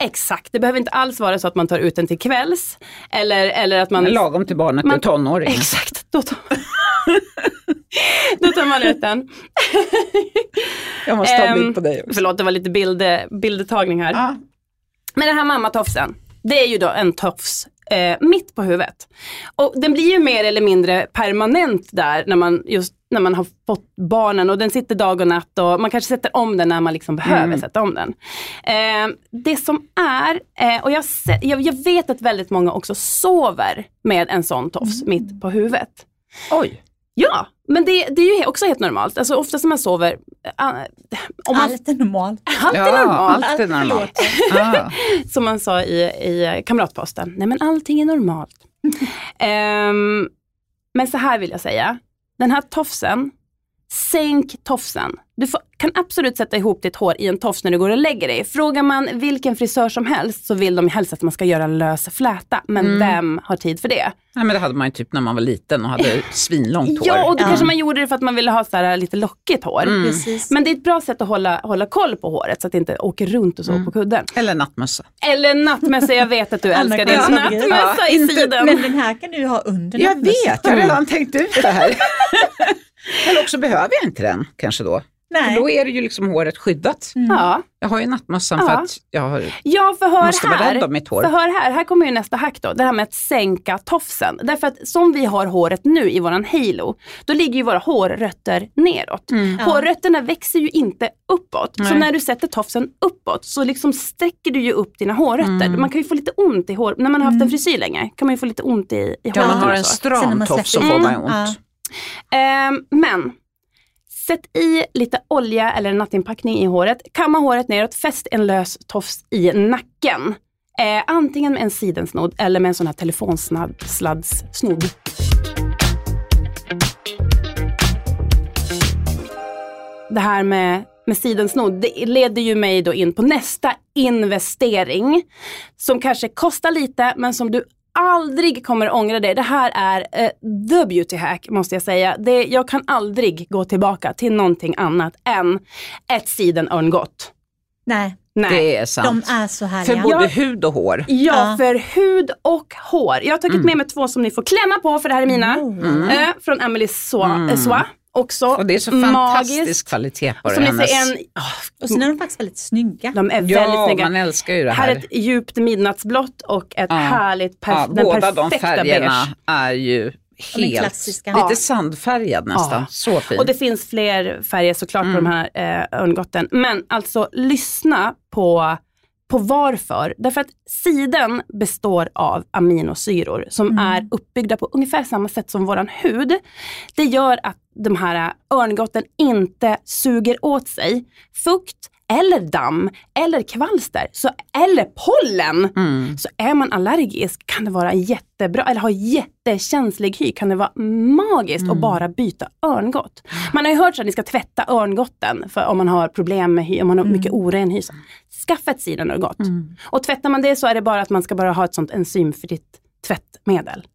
Exakt, det behöver inte alls vara så att man tar ut den till kvälls. Eller, eller att man... Lagom till barnet Man- är tonåring. Exakt, då tar, då tar man ut den. Jag måste ta en Ehm, bild på dig också. Förlåt, det var lite bild, bildtagning här. Ja. Men den här mammatofsen, det är ju då en tofs eh, mitt på huvudet. Och den blir ju mer eller mindre permanent där när man, just, när man har fått barnen och den sitter dag och natt och man kanske sätter om den när man liksom behöver Mm. sätta om den. Eh, det som är, eh, och jag, jag, vet att väldigt många också sover med en sån tofs mitt på huvudet. Oj. Ja, men det, det är ju också helt normalt. Alltså oftast när man sover, äh, om man, Allt är normalt. allt är Ja, normalt. allt är normalt. Som man sa i, i Kamratposten. Nej men allting är normalt. Ehm, men så här vill jag säga. Den här tofsen, sänk tofsen. Du får, kan absolut sätta ihop ditt hår i en tofs när du går och lägger dig. Frågar man vilken frisör som helst så vill de helst att man ska göra en lös fläta. Men vem har tid för det? Nej, men det hade man ju typ när man var liten och hade svinlångt hår. Ja, och då Ja. kanske man gjorde det för att man ville ha så här lite lockigt hår. Precis. Men det är ett bra sätt att hålla, hålla koll på håret så att det inte åker runt och så på kudden. Eller nattmössa. Eller nattmössa, jag vet att du älskar din nattmössa Ja, i inte- sidan. Men den här kan du ha under Jag nattmössan. vet, jag har redan tänkt ut det här. Eller också behöver jag inte den kanske då. För Nej. då är det ju liksom håret skyddat. Ja. Jag har ju nattmössan Ja. för att jag har... Ja, för hör Måste vara här. rädd om mitt hår. För hör här, här kommer ju nästa hack då. Det här med att sänka tofsen. Därför att som vi har håret nu i våran halo, då ligger ju våra hårrötter neråt. Ja. Hårrötterna växer ju inte uppåt. Så Nej. när du sätter tofsen uppåt så liksom sträcker du ju upp dina hårrötter. Mm. Man kan ju få lite ont i hår, när man har haft en frisyr länge kan man ju få lite ont i, i Ja, håret. man har en så. Stram tofs så får man in. ont. Ja. Ehm, men sätt i lite olja eller nattinpackning i håret. Kamma håret neråt, fäst en lös tofs i nacken. Eh, antingen med en sidensnodd eller med en sån här telefonsladdssnodd. Det här med, med sidensnodd, det leder ju mig då in på nästa investering. Som kanske kostar lite men som du aldrig kommer ångra dig. Det här är eh, the beauty hack måste jag säga. Det, jag kan aldrig gå tillbaka till någonting annat än ett sidenörngott. Nej, Nej. Det är sant. de är så För härliga. både Ja. hud och hår. Ja, Ja. för hud och hår. Jag har tagit med mig två som ni får klämma på för det här är mina. Oh. Eh, från Emily Soa. eh, Soa. Också Och det är så magiskt. fantastisk kvalitet på det. Som hennes- en, Och sen är de faktiskt väldigt snygga. de är väldigt Ja, snygga. man älskar ju det Här här. är ett djupt midnattsblått och ett Ja. härligt perf- ja, den båda de färgerna beige. är ju helt, klassiska. lite sandfärgad nästan. Ja. Så fin. Och det finns fler färger såklart Mm. på de här eh, örngotten. Men alltså lyssna på, på varför. Därför att siden består av aminosyror som Mm. är uppbyggda på ungefär samma sätt som våran hud. Det gör att de här örngotten inte suger åt sig fukt eller damm eller kvalster så, eller pollen. Mm. Så är man allergisk kan det vara jättebra, eller har jättekänslig hy kan det vara magiskt att bara byta örngott. Man har ju hört att ni ska tvätta örngotten för om man har problem med hy, om man har mycket oren hy. Skaffa ett sidenörngott. Och tvättar man det så är det bara att man ska bara ha ett sånt enzym för ditt tvättmedel.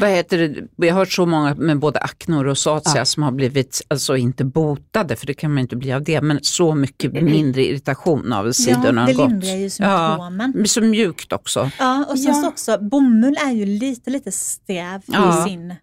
Vad heter det? Vi har hört så många med både akne och rosacea som har blivit, alltså inte botade, för det kan man inte bli av det, men så mycket mindre irritation av Ja, sidorna det har gått. lindrar ju symptomen. Ja, så mjukt också. Ja, och sen Ja. så också, bomull är ju lite, lite sträv Ja. i sin...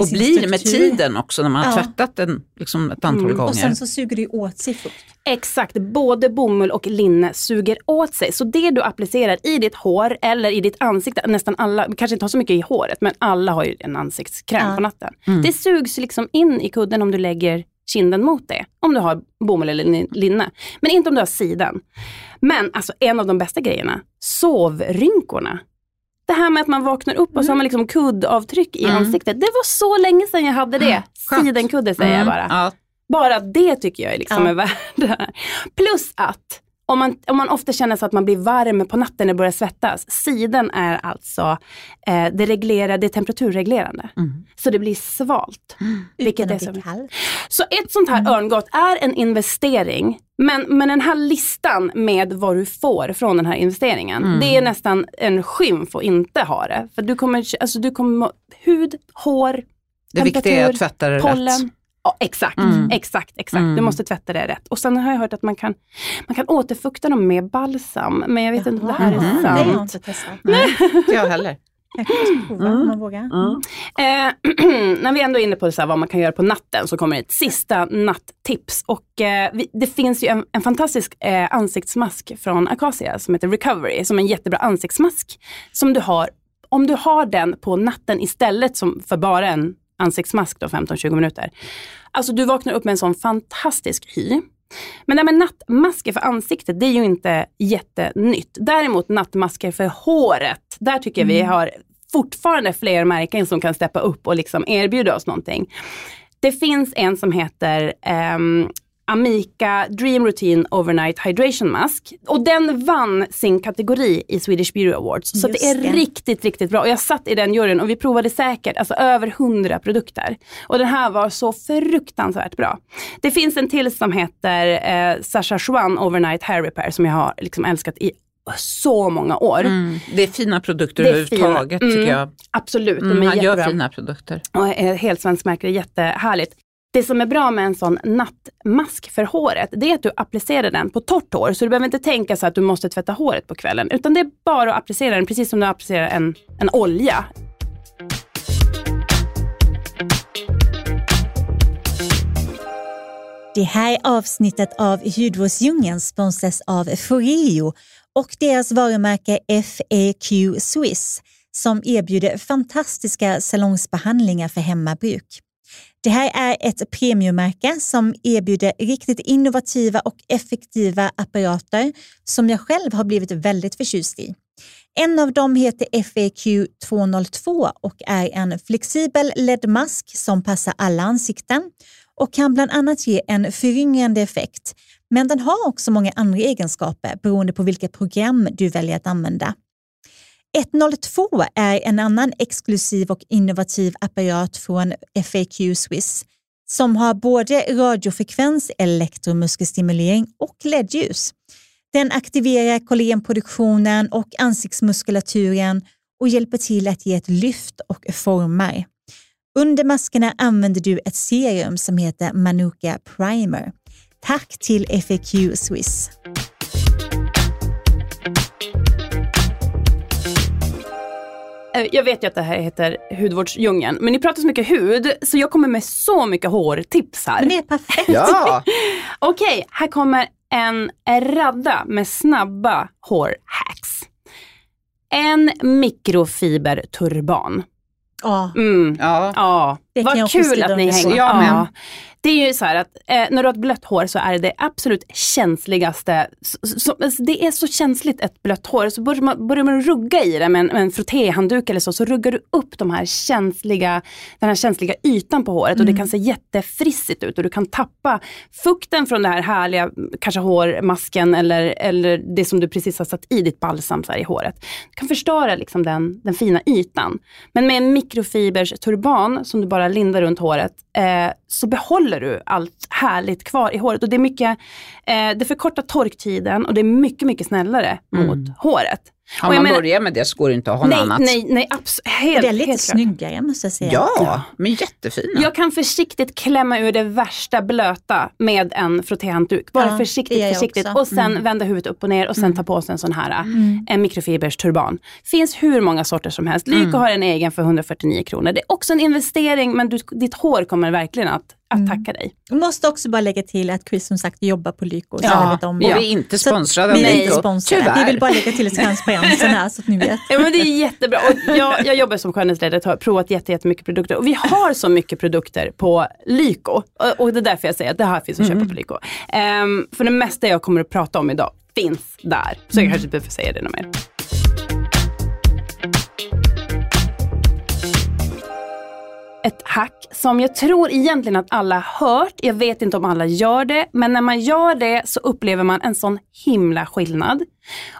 Och blir det med struktur. tiden också när man har Ja. tvättat den liksom ett antal Mm. gånger. Och sen så suger det åt sig fukt. Exakt, både bomull och linne suger åt sig. Så det du applicerar i ditt hår eller i ditt ansikte, nästan alla, kanske inte har så mycket i håret, men alla har ju en ansiktskräm Ja. på natten. Mm. Det sugs liksom in i kudden om du lägger kinden mot det. Om du har bomull eller lin- linne. Men inte om du har siden. Men alltså en av de bästa grejerna, sovrynkorna. Det här med att man vaknar upp och så har man liksom kuddavtryck i Mm. ansiktet. Det var så länge sedan jag hade det. Skönt. Sidenkudde säger jag Mm, bara. Ja. Bara det tycker jag liksom Ja. är värt det här. Plus att om man, om man ofta känner så att man blir varm på natten när det börjar svettas. Siden är alltså, eh, det, reglerar, det är temperaturreglerande. Mm. Så det blir svalt. Vilket Utan är så, så ett sånt här örngott är en investering. Men, men den här listan med vad du får från den här investeringen. Det är nästan en skymf att inte ha det. För du kommer, alltså du kommer hud, hår, Det viktiga är att tvätta det pollen. rätt. Ja, exakt, Mm. exakt, exakt. Mm. Du måste tvätta det rätt. Och sen har jag hört att man kan, man kan återfukta dem med balsam. Men jag vet inte om det här är Det har jag sant. inte testat. Nej, jag heller. Kanske ska prova om man vågar. Mm. Eh, när vi ändå är inne på så här, vad man kan göra på natten så kommer ett sista natttips. Och, eh, vi, det finns ju en, en fantastisk eh, ansiktsmask från Acacia som heter Recovery, som är en jättebra ansiktsmask. Som du har, om du har den på natten istället som för bara en ansiktsmask då 15-20 minuter. Alltså du vaknar upp med en sån fantastisk hy. Men det här med nattmasker för ansiktet, det är ju inte jättenytt. Däremot nattmasker för håret, där tycker jag vi har fortfarande fler märken som kan steppa upp och liksom erbjuda oss någonting. Det finns en som heter ehm, Amica Dream Routine Overnight Hydration Mask. Och den vann sin kategori i Swedish Beauty Awards. Så det är det. riktigt, riktigt bra. Och jag satt i den juryn och vi provade säkert alltså över 100 produkter. Och den här var så fruktansvärt bra. Det finns en till som heter eh, Sasha Schwan Overnight Hair Repair som jag har liksom älskat i så många år. Mm. Det är fina produkter Det är överhuvudtaget fina. tycker Mm. jag. Absolut, Mm, de är han gör jättebra. fina produkter. Och är helt svensk märke, det är jättehärligt. Det som är bra med en sån nattmask för håret, det är att du applicerar den på torrt hår. Så du behöver inte tänka så att du måste tvätta håret på kvällen. Utan det är bara att applicera den precis som du applicerar en, en olja. Det här avsnittet av Hudvårdsdjungeln sponsras av Foreo och deras varumärke FAQ Swiss som erbjuder fantastiska salongsbehandlingar för hemmabruk. Det här är ett premiummärke som erbjuder riktigt innovativa och effektiva apparater som jag själv har blivit väldigt förtjust i. En av dem heter FAQ 202 och är en flexibel LED-mask som passar alla ansikten och kan bland annat ge en föryngrande effekt. Men den har också många andra egenskaper beroende på vilket program du väljer att använda. 102 är en annan exklusiv och innovativ apparat från FAQ Swiss som har både radiofrekvens, elektromuskelstimulering och LED-ljus. Den aktiverar kollagenproduktionen och ansiktsmuskulaturen och hjälper till att ge ett lyft och formar. Under maskerna använder du ett serum som heter Manuka Primer. Tack till FAQ Swiss. Eh, Jag vet ju att det här heter Hudvårdsdjungeln, men ni pratar så mycket hud så jag kommer med så mycket hårtips här. Men det är perfekt. Ja, Okej, här kommer en radda med snabba hårhacks. En mikrofiberturban. Ja, Mm. ja. Ja, Det vad kul att ni hänger. Jag med. Ja. Det är ju så här att eh, när du har ett blött hår så är det det absolut känsligaste. Så, så, alltså, det är så känsligt ett blött hår. Så börjar man, börjar man rugga i det med en, med en frottéhandduk eller så, så ruggar du upp de här känsliga, den här känsliga ytan på håret och det kan se jättefrissigt ut och du kan tappa fukten från det här härliga, kanske hårmasken eller, eller det som du precis har satt i ditt balsam så i håret. Du kan förstöra liksom den, den fina ytan. Men med en mikrofibers turban som du bara lindar runt håret eh, så behåller du allt härligt kvar i håret. Och det, är mycket, eh, det förkortar torktiden och det är mycket, mycket snällare mot håret. Om jag man menar- börjar med det så går det inte att ha något Nej, annat. nej, nej, absolut. Helt, det är lite helt klart. snyggare måste jag säga. Ja, men jättefina. Jag kan försiktigt klämma ur det värsta blöta med en frottéhandduk. Bara Ja, försiktigt, jag försiktigt. också. Och sen vända huvudet upp och ner och sen ta på sig en sån här en mikrofibers turban. Finns hur många sorter som helst. Lyko har en egen för 149 kronor. Det är också en investering men du, ditt hår kommer verkligen att, att tacka dig. Jag måste också bara lägga till att Chris som sagt jobbar på Lyko. Ja, Och vi är inte sponsrade Vi av är Nej, inte Lyko. sponsrade. Vi Tyvärr. vill bara lägga till transparensen här så att ni vet. Ja, men det är jättebra. Och jag, jag jobbar som skönhetsledare och har provat jätte- jättemycket produkter. Och vi har så mycket produkter på Lyko. Och, och det är därför jag säger att det här finns att köpa på Lyko. Ehm, för det mesta jag kommer att prata om idag finns där. Så jag kanske inte behöver säga det något mer. Ett hack som jag tror egentligen att alla har hört. Jag vet inte om alla gör det, men när man gör det så upplever man en sån himla skillnad.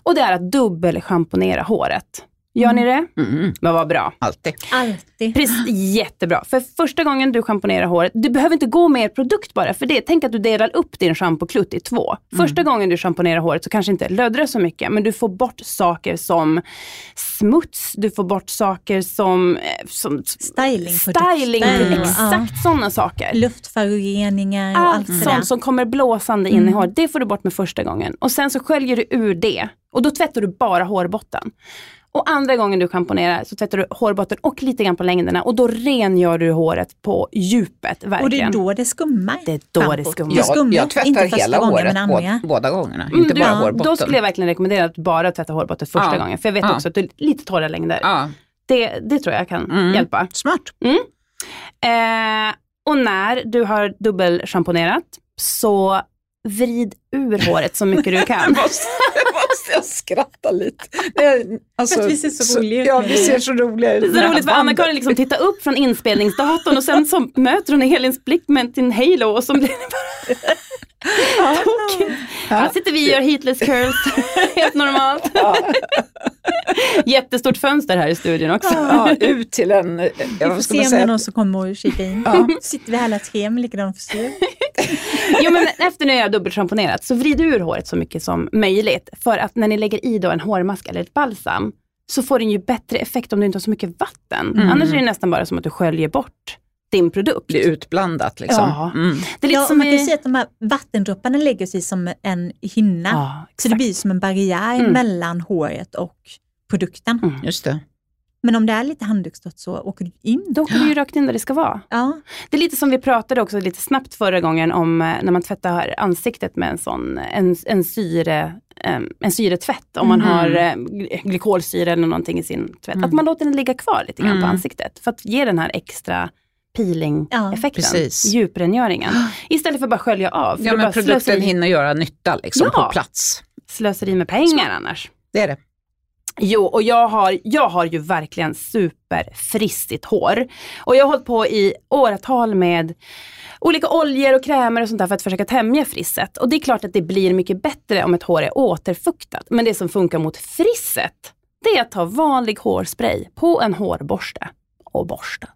Och det är att dubbelschamponera håret. Gör ni det? Mm. Men vad bra. Alltid. Alltid. Precis, jättebra. För första gången du schamponerar håret, du behöver inte gå med produkt bara för det. Tänk att du delar upp din schampoklutt i två. Första gången du schamponerar håret så kanske inte löddrar så mycket, men du får bort saker som smuts, du får bort saker som, eh, som Stylingprodukter. styling, Ja. exakt sådana saker. Luftföroreningar och allt Allt sånt som kommer blåsande in i håret, det får du bort med första gången. Och sen så sköljer du ur det och då tvättar du bara hårbotten. Och andra gången du schamponerar så tvättar du hårbotten och lite grann på längderna och då rengör du håret på djupet. Verkligen. Och det är då det skummar. Det är då det schampot. skummar. Det Jag, skummar jag tvättar inte första hela gången, håret men bå, båda gångerna, Mm, inte du- bara ja, hårbotten. Då skulle jag verkligen rekommendera att bara tvätta hårbottet första Ja. gången. För jag vet Ja. också att det är lite torra längder. ja. Det, det tror jag kan Mm. hjälpa. Smart. Eh, och när du har dubbelschamponerat så vrid ur håret så mycket du kan. måste, måste jag skratta lite. Nej, Alltså, att vi ser så roliga ut Ja, nu. vi ser så roliga ut. Det är så roligt för Anna-Karin liksom tittar upp från inspelningsdatorn och sen så möter hon Elins blick med sin halo och så blir det bara tokigt. Här sitter vi och gör heatless curls, helt normalt. Jättestort fönster här i studion också. Ja, ut till en, ja, Vi får se om det är någon som kommer och kikar in. Ja. Sitter vi här alla tre med likadan frisyr. Jo men efter när jag har dubbelschamponerat så vrid ur håret så mycket som möjligt. För att när ni lägger i då en hårmask eller ett balsam så får den ju bättre effekt om du inte har så mycket vatten. Annars är det nästan bara som att du sköljer bort din produkt. Blir utblandat liksom. Ja. Mm. Det är lite Ja, som man kan i- säga att de här vattendropparna lägger sig som en hinna. Ja, så det blir som en barriär Mm. mellan håret och produkten. Mm. Just det. Men om det är lite handduksdott så åker du in. Då åker du ju rakt in där det ska vara. Ja. Det är lite som vi pratade också lite snabbt förra gången om eh, när man tvättar ansiktet med en sån en, en, syre, en syretvätt. Om man Mhm. har eh, gly- glykolsyra eller någonting i sin tvätt. Att man låter den ligga kvar lite grann på Mm. ansiktet. För att ge den här extra peeling-effekten, precis. djuprengöringen. Istället för att bara skölja av. För Ja, men bara produkten slöseri, hinner göra nytta liksom, Ja. på plats. slöseri med pengar annars. Det är det. Jo, och jag har, jag har ju verkligen superfrissigt hår. Och jag har hållit på i åratal med olika oljor och krämer och sånt där för att försöka tämja frisset. Och det är klart att det blir mycket bättre om ett hår är återfuktat. Men det som funkar mot frisset, det är att ta vanlig hårspray på en hårborste och borsta.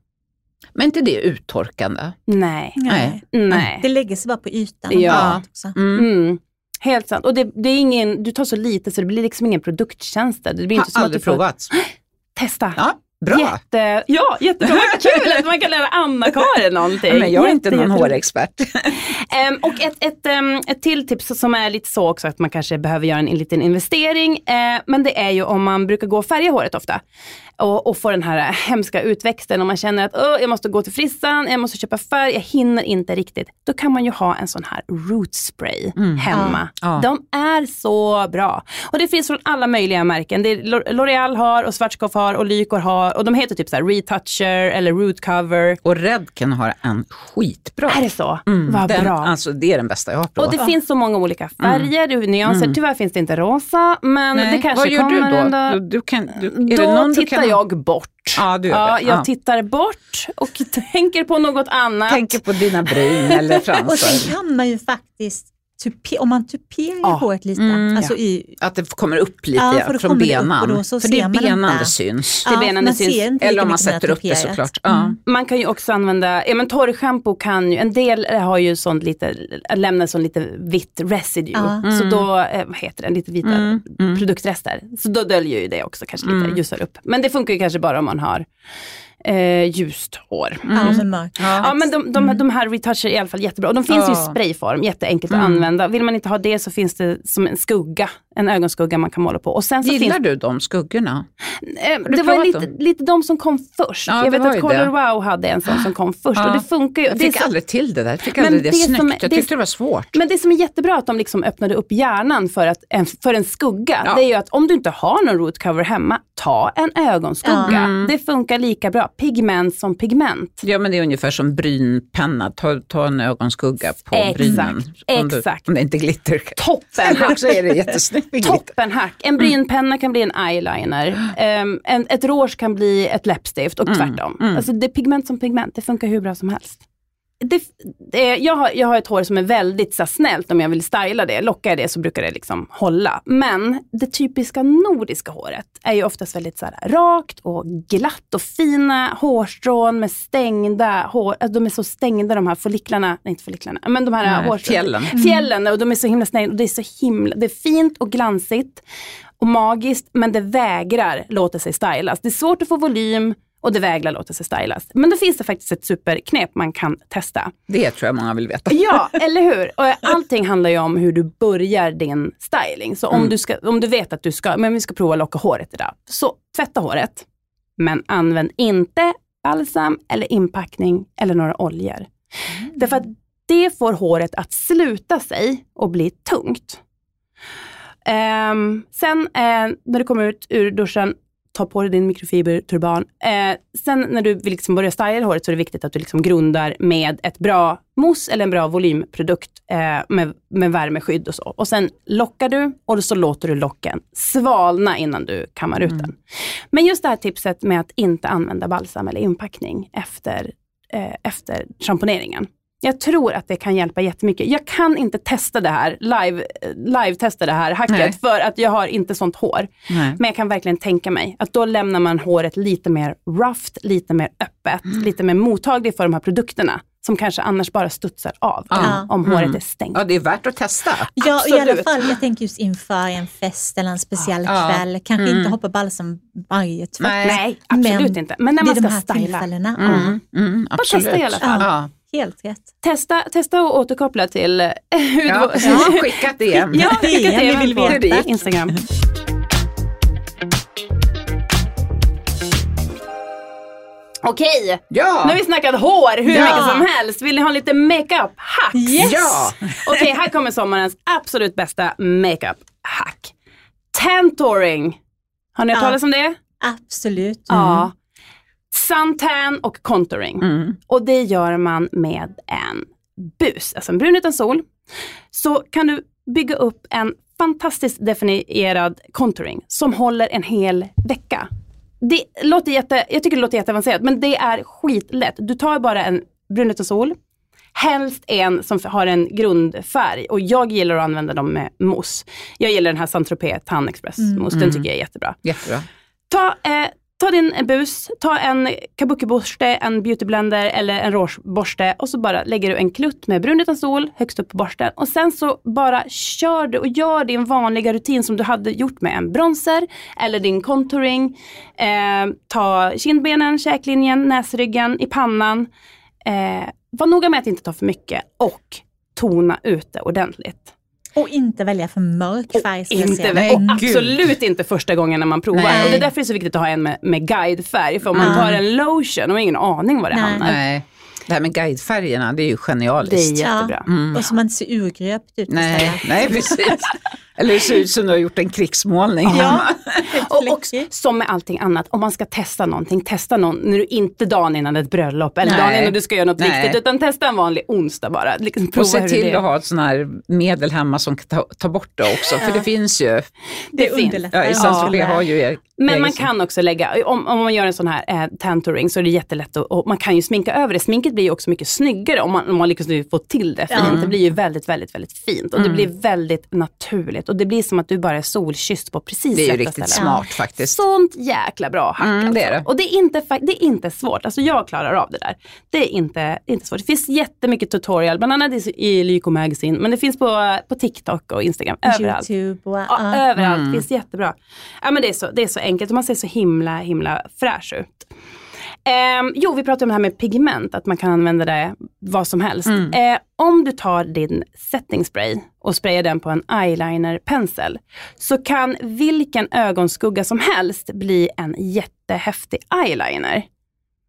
Men inte det uttorkande? Nej, Nej. nej. Det lägger sig bara på ytan. Ja. Också. Mm. Mm. Helt sant. Och det, det är ingen, du tar så lite så det blir liksom ingen produkttjänst. Det blir inte Har du aldrig provat. testa. Ja, bra. Jätte, ja, jättebra. Vad kul att man kan lära Anna-Karin någonting. Men jag är inte någon hårexpert. Ehm, och ett, ett, ehm, ett till tips som är lite så också att man kanske behöver göra en, en liten investering. Eh, men det är ju om man brukar gå och färga håret ofta. Och, och få den här hemska utväxten och man känner att "Åh, jag måste gå till frissan, jag måste köpa färg, jag hinner inte riktigt. Då kan man ju ha en sån här root spray hemma. Ja. De är så bra. Och det finns från alla möjliga märken. L'Oreal har och Schwarzkopf har och Lycor har och de heter typ så här retoucher eller root cover. Och Redken har en skitbra. Är det så? Mm, Vad den, bra. Alltså, det är den bästa jag har Och provat. det finns så många olika färger och nyanser. Tyvärr finns det inte rosa, men Nej, det kanske Vad gör kommer du då? ändå. Du, du kan, du, är Då det någon du tittar kan... jag bort. Ja, du gör ja, jag Ja. tittar bort och tänker på något annat. Tänker på dina bryn eller Och sen fransar. kan man ju faktiskt, tupe, om man tuperar Ja. håret lite, Mm, alltså i, Att det kommer upp lite Ja, ja, för från och benan. så för det är benan det syns. Det är det syns. Eller om man sätter upp det såklart. Ja. Man kan ju också använda, ja men torrschampo kan ju, en del har ju sånt lite, lämnar sån lite vitt residue. Ja. Så då, eh, vad heter det, lite vita Mm, mm. produktrester. Så då döljer ju det också kanske lite, Mm. ljusar upp. Men det funkar ju kanske bara om man har eh, ljust hår. Ja, men mörkt. Ja men de, de, de här retoucher är i alla fall jättebra. Och de finns ju i Ja. sprayform, jätteenkelt Mm. att använda. Vill man inte ha det så finns det som en skugga, en ögonskugga man kan måla på. Och sen så Gillar finns, du de skuggorna? eh, du det var lite, dem? lite de som kom först. Ja, jag det vet att Color det. Wow hade en sån som kom först. Ja. Och det funkar ju. Jag det fick så- aldrig till det där. Jag fick Men aldrig det, det som- snyggt. Jag det- tyckte det var svårt. Men det som är jättebra att de liksom öppnade upp hjärnan för, att, en, för en skugga, Ja. det är ju att om du inte har någon root cover hemma, ta en ögonskugga. Mm. Det funkar lika bra. pigment som pigment. Ja men det är ungefär som brynpenna, ta, ta en ögonskugga på Exakt, brynen. Om, du, exakt. om det inte glitter. Toppen också är det jättesnyggt. Toppenhack. En brynpenna kan bli en eyeliner. Um, en, ett rouge kan bli ett läppstift och tvärtom. Alltså det är pigment som pigment, det funkar hur bra som helst. Det, det, jag, har, jag har ett hår som är väldigt så, snällt om jag vill styla det. Lockar jag det så brukar det liksom hålla. Men det typiska nordiska håret är ju oftast väldigt så här, rakt och glatt och fina hårstrån med stängda hår. Alltså, de är så stängda de här folliklarna, nej inte folliklarna, men de här Nej, hårstrån. fjällen. Fjällen och de är så himla stängda och det är så himla, det är fint och glansigt och magiskt men det vägrar låta sig stylas. Det är svårt att få volym och det vägrar låta sig stylas. Men då finns det faktiskt ett superknep man kan testa. Det tror jag många vill veta. Ja, eller hur? Och allting handlar ju om hur du börjar din styling. Så om, du, ska, om du vet att du ska, men vi ska prova att locka håret idag. Så tvätta håret, men använd inte balsam eller inpackning eller några oljor. Därför att det får håret att sluta sig och bli tungt. Ehm, sen eh, när du kommer ut ur duschen, ta på dig din mikrofiberturban. Eh, sen när du vill liksom börja styla håret så är det viktigt att du liksom grundar med ett bra mousse eller en bra volymprodukt eh, med, med värmeskydd och så. Och sen lockar du och så låter du locken svalna innan du kammar ut den. Men just det här tipset med att inte använda balsam eller inpackning efter, eh, efter schamponeringen. Jag tror att det kan hjälpa jättemycket. Jag kan inte testa det här, live, live testa det här hacket Nej. för att jag har inte sånt hår. Nej. Men jag kan verkligen tänka mig att då lämnar man håret lite mer roughed, lite mer öppet, lite mer mottagligt för de här produkterna som kanske annars bara studsar av Ja. om håret är stängt. Ja, det är värt att testa. Ja, i alla fall. Jag tänker just inför en fest eller en speciell Ja. kväll. Kanske inte hoppa balsam varje tvätt. Nej. Nej, absolut Men inte. Men när det man är de ska här styla. Mm, mm, absolut. testa i alla fall. Ja. helt rätt. Testa, testa och återkoppla till eh, hur Ja, det var. precis. Skicka ett DM. Ja, skicka DM, vi vill veta. Instagram. Okej, Ja. nu har vi snackat hår hur Ja. mycket som helst. Vill ni ha lite makeup hacks? Yes! Ja. Okej, här kommer sommarens absolut bästa makeup hack. Tantouring. Har ni hört Ja. talas om det? Absolut. Ja. Suntan och contouring. Mm. Och det gör man med en bus, alltså en brun utan sol. Så kan du bygga upp en fantastiskt definierad contouring som håller en hel vecka. Det låter jätte, jag tycker det låter jätteavancerat men det är skitlätt. Du tar bara en brun utan sol, helst en som har en grundfärg och jag gillar att använda dem med mousse. Jag gillar den här Saint-Tropez Tan Express mousse, den tycker jag är jättebra. Jättebra. Ta, eh, ta din bus, ta en kabukiborste, en beautyblender eller en rougeborste och så bara lägger du en klutt med brun utan sol högst upp på borsten och sen så bara kör du och gör din vanliga rutin som du hade gjort med en bronzer eller din contouring. Eh, ta kindbenen, käklinjen, näsryggen, i pannan. Eh, var noga med att inte ta för mycket och tona ut det ordentligt. Och inte välja för mörk färg. jag Inte, och absolut inte första gången när man provar. Nej. Och det är därför det är så viktigt att ha en med, med guidefärg. För om man tar en lotion och har ingen aning var det Nej. hamnar. Nej. Det här med guidefärgerna, det är ju Det är genialiskt. jättebra. Och så man inte ser urgröpt ut. Nej, nej, precis. Eller det ser ut som du har gjort en krigsmålning. Ja. Och också, som med allting annat, om man ska testa någonting, testa någon när du inte dagen innan ett bröllop eller Nej. dagen innan du ska göra något Nej. viktigt, utan testa en vanlig onsdag bara. Liksom, prova Och se till att ha ett sånt här medel hemma som kan ta, ta bort det också. För det finns ju, Det, Det underlättar. ja, i Saint-Tropez har ju er, Men man sån. kan också lägga, om, om man gör en sån här eh, tantouring så är det jättelätt att, och man kan ju sminka över det. Sminket blir ju också mycket snyggare om man, om man lyckas nu få till det fint. Ja. Det blir ju väldigt, väldigt, väldigt fint och Mm. det blir väldigt naturligt och det blir som att du bara är solkysst på precis Det är ju riktigt ställen. smart faktiskt. Sånt jäkla bra hack Mm, det är alltså. det. Och det är, inte, det är inte svårt, alltså jag klarar av det där. Det är inte, det är inte svårt. Det finns jättemycket tutorial, bland annat i- i Lyko Magazine, men det finns på, på TikTok och Instagram, överallt. Youtube och... Ja, ja. överallt. Mm. finns jättebra. Ja, men det, är så, det är så enkelt och man ser så himla, himla fräsch ut. Ehm, jo, vi pratade om det här med pigment, att man kan använda det vad som helst. Mm. Eh, om du tar din setting spray och sprayar den på en eyelinerpensel så kan vilken ögonskugga som helst bli en jättehäftig eyeliner.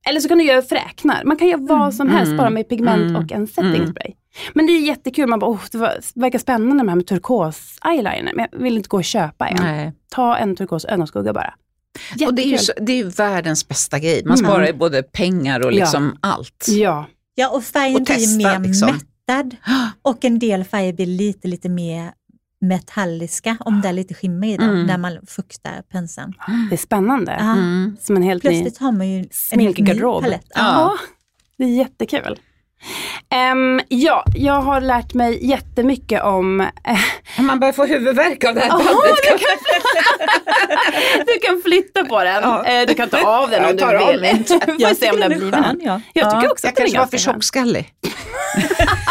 Eller så kan du göra fräknar. Man kan göra vad som helst Mm. bara med pigment Mm. och en setting Mm. spray. Men det är jättekul, man bara, oh, det var, verkar spännande med här med turkos eyeliner, men jag vill inte gå och köpa en. Nej. Ta en turkos ögonskugga bara. Och det är ju så, det är ju världens bästa grej. Man sparar ju både pengar och liksom allt. Ja. Ja, och färgen Och blir testa, mer liksom. mättad och en del färger blir lite, lite mer metalliska, om det är lite skimmer i dem, Mm. när man fuktar penseln. Det är spännande. Ja. Mm. Som en helt ny Plötsligt har man ju en helt ny palett. Ja. det är jättekul. Ehm, ja, jag har lärt mig jättemycket om... eh, Man börjar få huvudvärk av det här Jaha, bandet. du kan flytta på den. Ja. Eh, du kan ta av den om Jag du av vill. Vi får se om den blir ja. Jag tycker också jag att den är kanske var för ganska tjockskallig.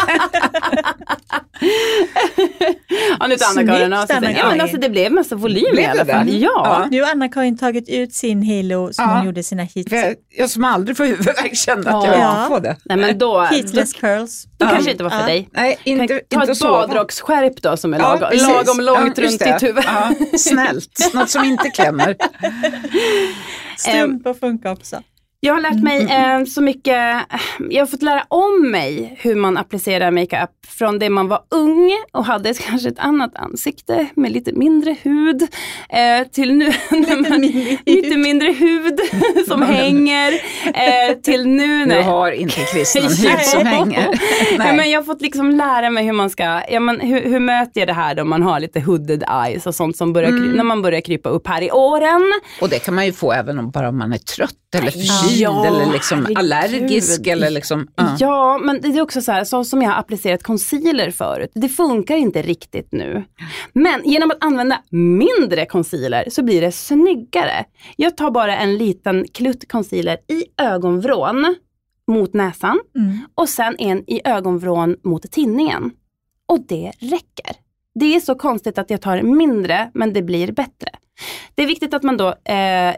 Ja, nu tar Anna-Karin av sig. Ja, men alltså, det blev massa volym i alla det fall. det? Ja. Ja. Nu har Anna-Karin tagit ut sin halo som Ja. hon gjorde sina hits. Jag, jag som aldrig får huvudvärk kände att jag Ja. inte får det. Nej, men då, då, Heatless curls. då kanske det inte var för Ja. dig. Nej, inte, Ta inte ett så. badrocksskärp då som är Ja, lagom, lagom långt runt ditt det. huvud. Ja, snällt, något som inte klämmer. Strumpor funkar också. Jag har lärt mig eh, så mycket, jag har fått lära om mig hur man applicerar makeup från det man var ung och hade kanske ett annat ansikte med lite mindre hud eh, till nu när man, mindre lite mindre hud som hänger eh, till nu när har inte Chris någon hud som hänger. Nej. Men jag har fått liksom lära mig hur man ska, ja, men hur, hur möter jag det här då man har lite hooded eyes och sånt som börjar, Mm. när man börjar krypa upp här i åren. Och det kan man ju få även om bara man är trött eller förkyld Ja, eller liksom allergisk. Eller liksom, ja. Ja, men det är också så här, så som jag har applicerat concealer förut, det funkar inte riktigt nu. Men genom att använda mindre concealer så blir det snyggare. Jag tar bara en liten klutt concealer i ögonvrån mot näsan Mm. och sen en i ögonvrån mot tinningen. Och det räcker. Det är så konstigt att jag tar mindre, men det blir bättre. Det är viktigt att man då, eh,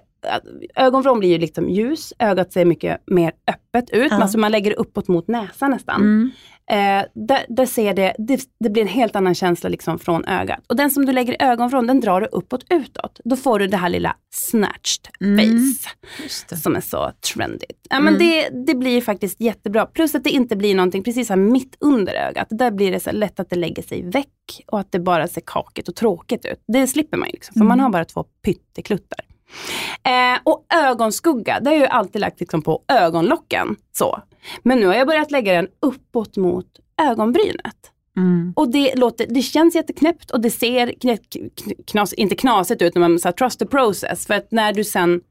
ögonvrån blir ju liksom ljus, ögat ser mycket mer öppet ut, Ja. alltså man lägger det uppåt mot näsan nästan. Mm. Eh, där, där ser det, det, det blir en helt annan känsla liksom från ögat. Och den som du lägger ögonvrån, den drar du uppåt utåt. Då får du det här lilla snatched Mm. face det. som är så trendy. Ja, men det, det blir faktiskt jättebra. Plus att det inte blir någonting precis här mitt under ögat. Där blir det så lätt att det lägger sig väck och att det bara ser kakigt och tråkigt ut. Det slipper man ju, liksom, för man har bara två pyttekluttar. Eh, och ögonskugga, det har jag ju alltid lagt liksom på ögonlocken. Så. Men nu har jag börjat lägga den uppåt mot ögonbrynet. Mm. Och det, låter, det känns jätteknäppt och det ser knä, kn- knas, inte knasigt ut, men så här, trust the process. För att när du sen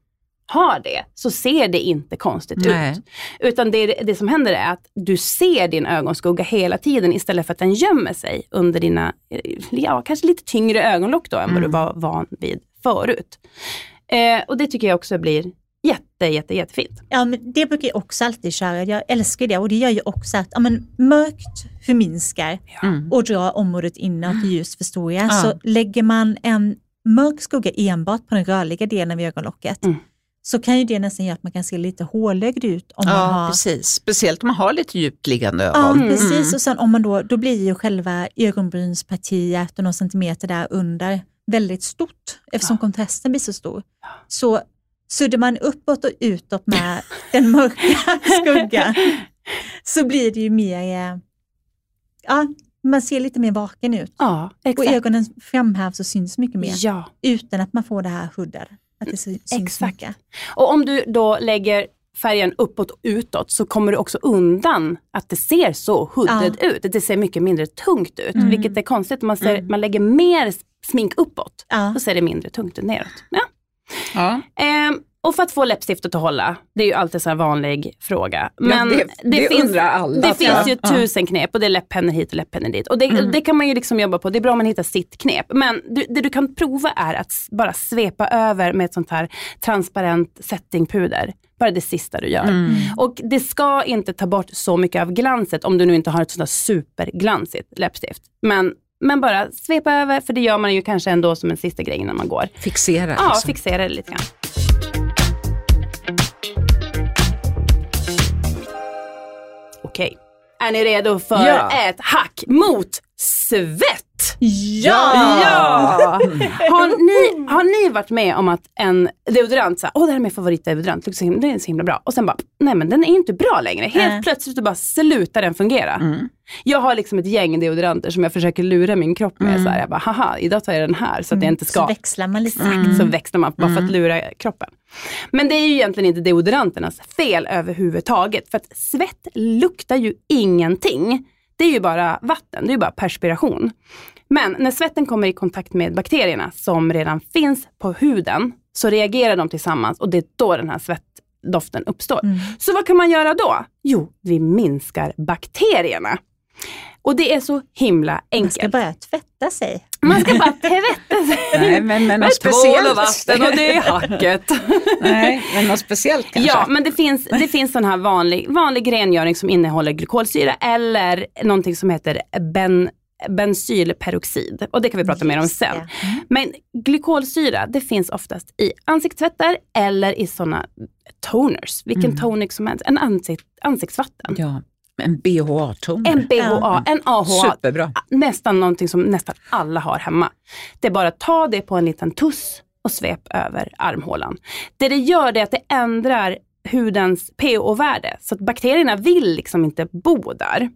har det så ser det inte konstigt Nej. ut. Utan det, det som händer är att du ser din ögonskugga hela tiden istället för att den gömmer sig under dina, eh, ja kanske lite tyngre ögonlock då än vad du var van vid förut. Eh, och det tycker jag också blir jätte, jätte, jättefint. Ja, men det brukar jag också alltid köra. Jag älskar det och det gör ju också att ja, men, mörkt förminskar Mm. och drar området inåt och ljus förstorar. Ja. Så lägger man en mörk skugga enbart på den rörliga delen av ögonlocket Mm. så kan ju det nästan göra att man kan se lite hålögd ut. Om man Ja, har... precis. Speciellt om man har lite djupt liggande Ja, ögon. precis. Och sen om man då, då blir ju själva ögonbrynspartiet och några centimeter där under väldigt stort eftersom kontrasten blir så stor. Så suddar man uppåt och utåt med den mörka skuggan så blir det ju mer, ja, man ser lite mer vaken ut. Ja, Och exakt. ögonen framhävs och syns mycket mer Ja. utan att man får det här hooded. Att det syns Exakt. mycket. Och om du då lägger färgen uppåt och utåt så kommer du också undan att det ser så hooded ut. Det ser mycket mindre tungt ut, Mm. vilket är konstigt. Man, ser, man lägger mer smink uppåt, Ja. då ser det mindre tungt ut neråt. Ja. Ja. Ehm, och för att få läppstiftet att hålla, det är ju alltid en sån här vanlig fråga. Men det- det finns, undrar alla. Det Ja. finns ju Ja. tusen knep och det är läpppennor hit och läpppennor dit. Och det, det kan man ju liksom jobba på, det är bra om man hittar sitt knep. Men du, det du kan prova är att bara svepa över med ett sånt här transparent settingpuder. Bara det sista du gör. Och det ska inte ta bort så mycket av glanset om du nu inte har ett sånt här superglansigt läppstift. Men, men bara svepa över, för det gör man ju kanske ändå som en sista grej innan man går. Fixera Ja, liksom. fixera det lite grann. Okej, är ni redo för Ja. ett hack mot svett? Ja! Ja! Har ni, har ni varit med om att en deodorant, så här, åh det här är min favoritdeodorant, det är så himla bra. Och sen bara, nej men den är inte bra längre. Helt Nej. plötsligt så bara slutar den fungera. Jag har liksom ett gäng deodoranter som jag försöker lura min kropp med. Så här, jag bara, haha, idag tar jag den här så att jag inte ska. Så växlar man lite. Exakt, så växlar man bara för att lura kroppen. Men det är ju egentligen inte deodoranternas fel överhuvudtaget. För att svett luktar ju ingenting. Det är ju bara vatten, det är ju bara perspiration. Men när svetten kommer i kontakt med bakterierna som redan finns på huden så reagerar de tillsammans och det är då den här svettdoften uppstår. Så vad kan man göra då? Jo, vi minskar bakterierna. Och det är så himla Man ska enkelt. bara tvätta sig. Man ska bara tvätta sig. Nej, men, men Med något speciellt. och vatten och det är hacket. Nej, men något speciellt kanske. Ja, men det finns, det finns sån här vanlig, vanlig rengöring som innehåller glykolsyra eller någonting som heter ben, bensylperoxid. Och det kan vi prata mer om Just sen. det. Mm. Men glykolsyra, det finns oftast i ansiktstvättar eller i såna toners. Vilken tonic som helst. En ansikt, ansiktsvatten. Ja, en BHA-ton. En BHA, en AHA. Superbra. Nästan någonting som nästan alla har hemma. Det är bara att ta det på en liten tuss och svep över armhålan. Det det gör det är att det ändrar hudens pH-värde. Så att bakterierna vill liksom inte bo där.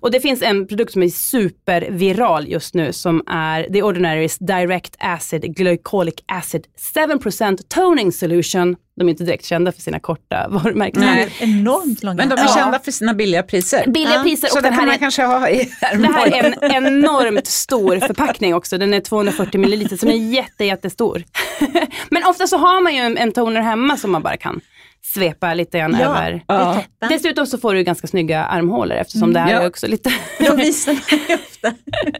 Och det finns en produkt som är superviral just nu som är The Ordinary's Direct Acid Glycolic Acid 7% Toning Solution. De är inte direkt kända för sina korta varumärken. Nej. Enormt långa. Men de är Ja. kända för sina billiga priser. Billiga Ja, priser Så och det den kan här man är kanske ha i det här är en enormt stor förpackning också. Den är 240 milliliter så den är jätte, jättestor. Men ofta så har man ju en, en toner hemma som man bara kan svepa lite grann Ja. över. Ja. Dessutom så får du ganska snygga armhålor eftersom det här Ja. är också lite... De visar mig ofta.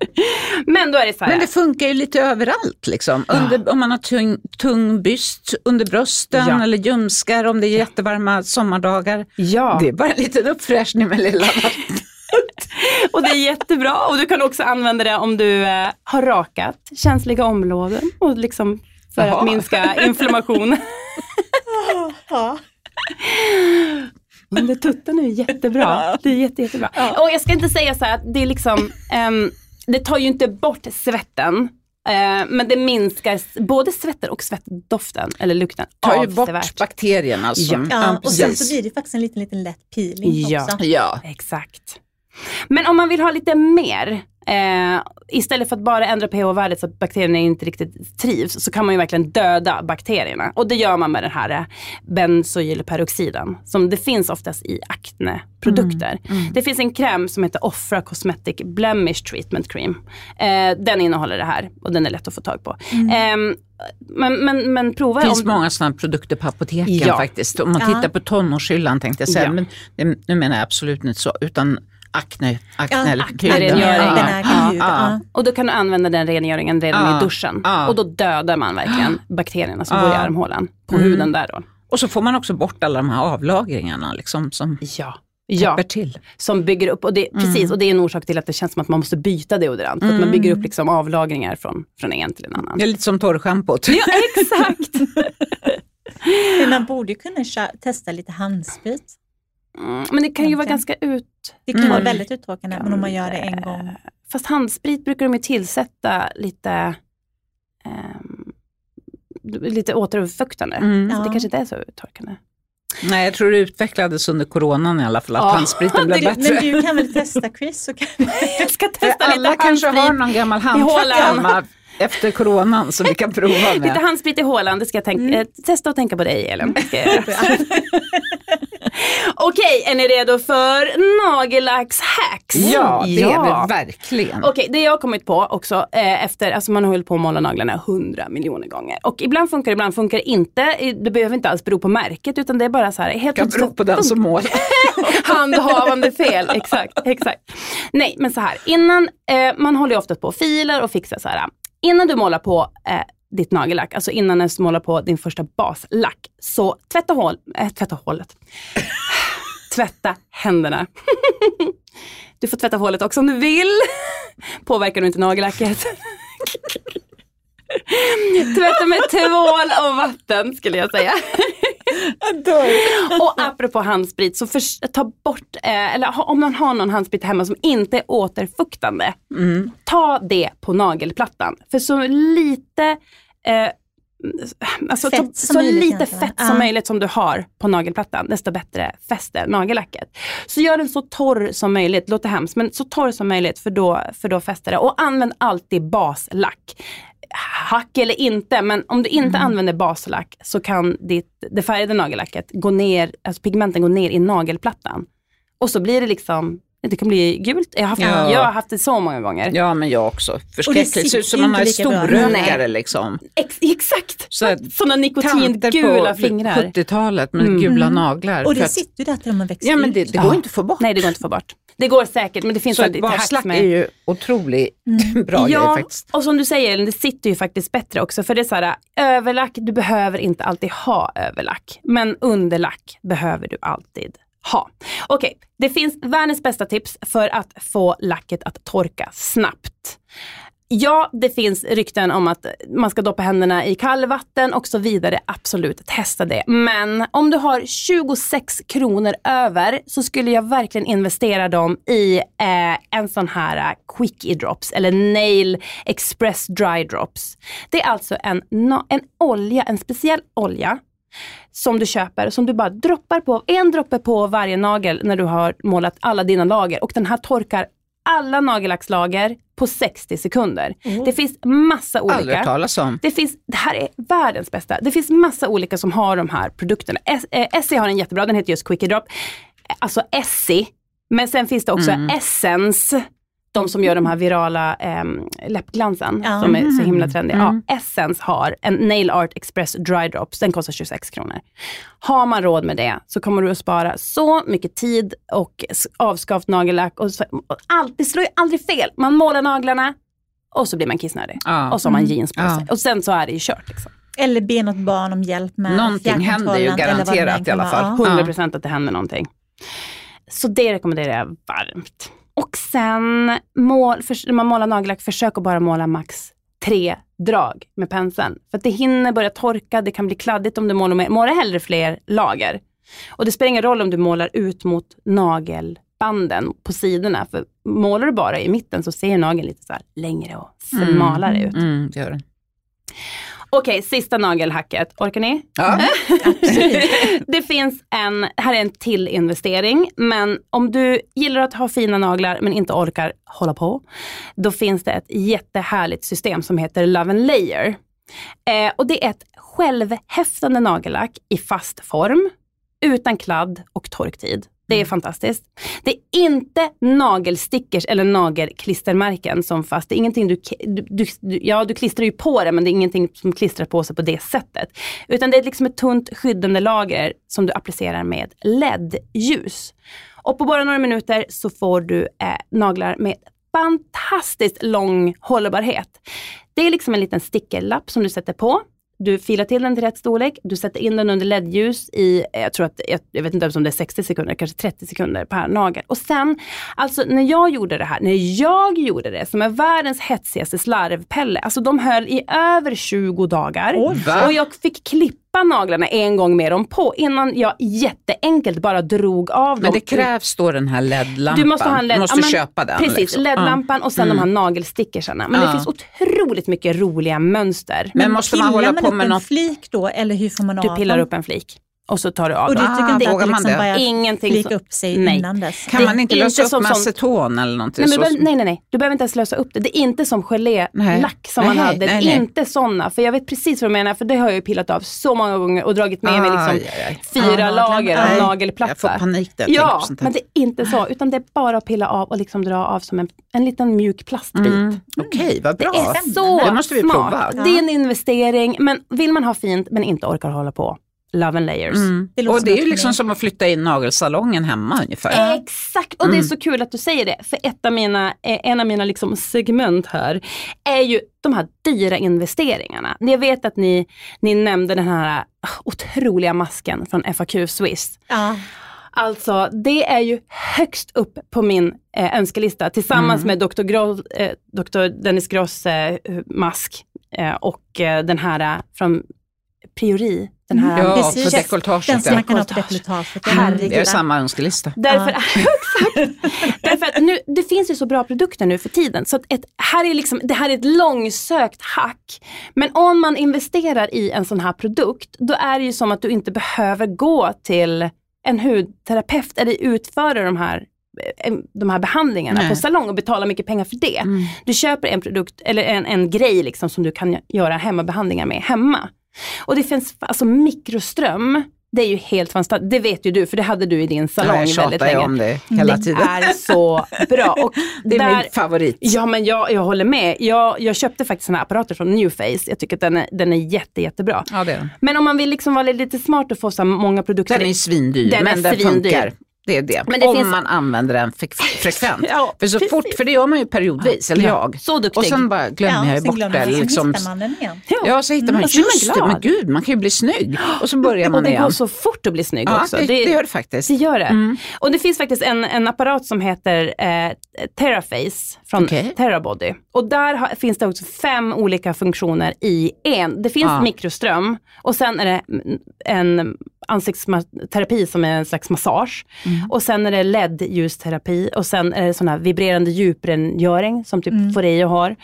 Men då är det så här. Men det funkar ju lite överallt. Liksom. Under, om man har tung, tung byst under brösten Ja. eller ljumskar om det är jättevarma sommardagar. Ja, Det är bara en liten uppfräschning med lilla och det är jättebra. Och du kan också använda det om du eh, har rakat känsliga områden och liksom för Jaha. att minska inflammation. Ja. Under tutten är jättebra. Det är jätte, jättebra. Och jag ska inte säga så här att det är liksom, ehm, det tar ju inte bort svetten. eh, men det minskar både svetten och svettdoften, eller lukten, tar ju bort bakterierna. Som, Ja, och sen så blir det faktiskt en liten, liten lätt peeling Ja. också. Ja, Exakt. Men om man vill ha lite mer, eh, istället för att bara ändra pH-värdet så att bakterierna inte riktigt trivs, så kan man ju verkligen döda bakterierna. Och det gör man med den här eh, bensylperoxiden, som det finns oftast i akneprodukter. Det finns en kräm som heter Offra Cosmetic Blemish Treatment Cream. Eh, den innehåller det här och den är lätt att få tag på. Ehm, men, men, men prova det finns om... många sådana produkter på apoteken Ja. faktiskt. Om man tittar på tonårshyllan tänkte jag säga, Ja. men det, nu menar jag absolut inte så, utan akne, akne Ja, eller aknerengöring. Ja, Ja. Och då kan du använda den rengöringen redan i duschen. Och då dödar man verkligen bakterierna som bor i armhålan. På Mm. huden där då. Och så får man också bort alla de här avlagringarna liksom, som Ja. Ja, till. som bygger upp, och det, precis, och det är en orsak till att det känns som att man måste byta deodorant. För att man bygger upp liksom avlagringar från, från en till en annan. Det är lite som torrschampot. Ja, exakt. Men man borde ju kunna testa lite handsprit. Mm, men det kan ju vara ganska ut... Det kan vara Mm. väldigt uttråkande, men om man gör det en gång. Fast handsprit brukar de ju tillsätta lite, ehm, lite återfuktande. Mm. Så det Ja. kanske inte är så uttorkande. Nej, jag tror det utvecklades under coronan i alla fall, att Ja. handspriten blev Det- bättre. Men du kan väl testa Chris? Så kan Jag ska För testa alla lite kanske handsprit. har någon gammal handtvätt hemma efter coronan som vi kan prova Lite med. handsprit i hålan, det ska jag tänka, Mm. eh, testa och tänka på dig Elin. Okej, är ni redo för nagellackshacks? Ja, det är Ja. det verkligen. Okej, det jag har kommit på också eh, efter, alltså man har hållit på att måla naglarna hundra miljoner gånger. Och ibland funkar det, ibland funkar det inte. Det behöver inte alls bero på märket utan det är bara så här. Helt kan bero på den som målar. handhavande fel. Exakt, exakt. Nej, men så här. Innan, eh, man håller ju oftast på och filar och fixar så här. Innan du målar på eh, ditt nagellack, alltså innan du målar på din första baslack, så tvätta, hål, äh, tvätta hålet. tvätta händerna. du får tvätta hålet också om du vill. Påverkar du inte nagellacket. Tvätta med tvål och vatten skulle jag säga. Och apropå handsprit, så för, ta bort, eh, eller om man har någon handsprit hemma som inte är återfuktande, Mm. ta det på nagelplattan. För så lite eh, Alltså, så, som så lite egentligen. fett som möjligt som du har på nagelplattan, desto bättre fäster nagellacket. Så gör den så torr som möjligt, låter hemskt, men så torr som möjligt för då, för då fäster det. Och använd alltid baslack. Hack eller inte, men om du inte använder baslack så kan ditt, det färgade nagellacket gå ner, alltså pigmenten gå ner i nagelplattan. Och så blir det liksom, det kan bli gult. Jag har haft, Ja. jag har haft det så många gånger. Ja, men jag också. Förskräckligt. Det ser ut som man har storrökare liksom. Ex, exakt! Så Sådana Tanter nikotingula på fingrar. 70-talet med Mm. gula naglar. Och det att- sitter ju där till de har växt Ja, men det, det Ja. går inte att få bort. Nej, det går inte att få bort. Det går säkert, men det finns Så alltid ett hack med... är ju otroligt bra grej Ja, faktiskt. och som du säger, det sitter ju faktiskt bättre också. För det är så här, överlack, du behöver inte alltid ha överlack. Men underlack behöver du alltid ha. Okej, det finns världens bästa tips för att få lacket att torka snabbt. Ja, det finns rykten om att man ska doppa händerna i kallvatten och så vidare. Absolut, testa det. Men om du har 26 kronor över så skulle jag verkligen investera dem i eh, en sån här eh, Quickie Drops eller Nail Express Dry Drops. Det är alltså en, en olja, en speciell olja som du köper, som du bara droppar på, en droppe på varje nagel när du har målat alla dina lager och den här torkar alla nagellackslager på 60 sekunder. Det finns massa Aldrig olika. talas om. Det, finns, det här är världens bästa. Det finns massa olika som har de här produkterna. S- eh, Essie har en jättebra, den heter just Quickie Drop. Alltså Essie. Men sen finns det också Essence. De som gör de här virala ehm, läppglansen Ja. som är så himla trendiga. Ja, Essence har en Nail Art Express Dry Drops, den kostar 26 kronor. Har man råd med det så kommer du att spara så mycket tid och avskavt nagellack. Och så, och allt, det slår ju aldrig fel. Man målar naglarna och så blir man kissnödig. Ja. Och så har man jeans på Ja. sig. Och sen så är det ju kört. Liksom. Eller be något barn om hjälp med Någonting händer ju garanterat i alla fall. vara. 100 procent att det händer någonting. Så det rekommenderar jag varmt. Och sen, mål, för, när man målar nagellack, försök att bara måla max tre drag med penseln. För att det hinner börja torka, det kan bli kladdigt om du målar med, måla hellre fler lager. Och det spelar ingen roll om du målar ut mot nagelbanden på sidorna. För målar du bara i mitten så ser nageln lite så längre och smalare ut. Mm, det gör den. Okej, sista nagelhacket. Orkar ni? Ja. det finns en, här är en till investering, men om du gillar att ha fina naglar men inte orkar hålla på, då finns det ett jättehärligt system som heter Love and Layer. Eh, och det är ett självhäftande nagellack i fast form, utan kladd och torktid. Det är fantastiskt. Det är inte nagelstickers eller nagelklistermärken som fast. Det är ingenting du, du, du, ja du klistrar ju på det men det är ingenting som klistrar på sig på det sättet. Utan det är liksom ett tunt skyddande lager som du applicerar med LED-ljus. Och på bara några minuter så får du eh, naglar med fantastiskt lång hållbarhet. Det är liksom en liten stickerlapp som du sätter på. Du filar till den till rätt storlek, du sätter in den under LED-ljus i, eh, jag tror att, jag, jag vet inte om det är 60 sekunder, kanske 30 sekunder per nagel. Och sen, alltså när jag gjorde det här, när jag gjorde det, som är världens hetsigaste slarvpelle, alltså de höll i över 20 dagar. Va? och jag fick klippa naglarna en gång med dem på innan jag jätteenkelt bara drog av dem. Men det krävs då den här LED-lampan. Du måste ha en LED. Du måste ja, men köpa den. Precis, liksom. LED-lampan och sen de här nagelstickersarna. Men det Ja. finns otroligt mycket roliga mönster. Men måste man hålla Pillar på upp med en något? flik då, eller hur får man Du av pillar dem? upp en flik och så tar du av Och du tycker inte Ah, att det vågar man liksom det? bara Ingenting flika upp sig Nej. innan dess? Kan Det man inte inte lösa upp som med aceton eller någonting? Nej, men, så du behöver- nej, nej, nej. Du behöver inte ens lösa upp det. Det är inte som gelélack Nej. som man Nej, hade. nej, nej. Inte sådana. För jag vet precis vad du menar, för det har jag ju pillat av så många gånger och dragit med mig liksom Aj, aj, aj. fyra Ja, lager nej. av Jag får nagelplatta. panik där Ja, men det är inte så. Utan det är bara att pilla av och liksom dra av som en, en liten mjuk plastbit. Mm. Okej, vad bra. Det är så Det måste vi smart. prova. Det är en investering, men vill man ha fint men inte orkar hålla på, Love and Layers. Mm. Det Och det är ju liksom som att flytta in nagelsalongen hemma ungefär. Exakt, och det är så kul att du säger det. För ett av mina, eh, en av mina liksom segment här är ju de här dyra investeringarna. Jag vet att ni, ni nämnde den här ah, otroliga masken från FAQ Swiss. Ja. Alltså det är ju högst upp på min eh, önskelista tillsammans med Dr. Gross, eh, Dr. Dennis Gross eh, mask eh, och eh, den här eh, från priori. Den här. Ja, Precis. dekolletaget. Den som man kan ha dekolletaget. Mm. Herregud. Det är samma önskelista. Därför, exakt. Därför att nu, det finns ju så bra produkter nu för tiden. Så att ett, här är liksom, det här är ett långsökt hack. Men om man investerar i en sån här produkt, då är det ju som att du inte behöver gå till en hudterapeut eller utföra de här eh, de här behandlingarna Nej. på salong och betala mycket pengar för det. Du köper en produkt eller en, en grej liksom som du kan göra hemmabehandlingar med hemma. Och det finns alltså mikroström, det är ju helt fantastiskt. Det vet ju du för det hade du i din salong Jag väldigt tjatar länge. ju om det hela det tiden. är så bra. Och Det är där, min favorit. Ja men jag, jag håller med. Jag, jag köpte faktiskt såna här apparater från Newface. Jag tycker att den är, den är jätte, jättebra. Ja, det är den. Men om man vill liksom vara lite smart och få så många produkter. Den är svindyr, Den är men den svindyr. funkar. Det är det. Men det Om finns- man använder den fre- frekvent. Ja, för så precis. fort, för det gör man ju periodvis, eller Ja, jag. så duktig. Och sen bara glömmer jag ju sen bort det. man, sen Liksom, hittar man den igen. ja, så hittar man, och så blir man just det, men gud, man kan ju bli snygg. Och så börjar man och det igen. går så fort att bli snygg ja, också. det, det gör det faktiskt. Det gör det. Mm. Och det finns faktiskt en, en apparat som heter eh, Terraface från Okej. Terrabody. Och där har, finns det också fem olika funktioner i en. Det finns Ja. mikroström och sen är det mm, en ansiktsterapi som är en slags massage. Mm. Och sen är det LED-ljusterapi och sen är det sån här vibrerande djuprengöring som typ Mm. Foreo har.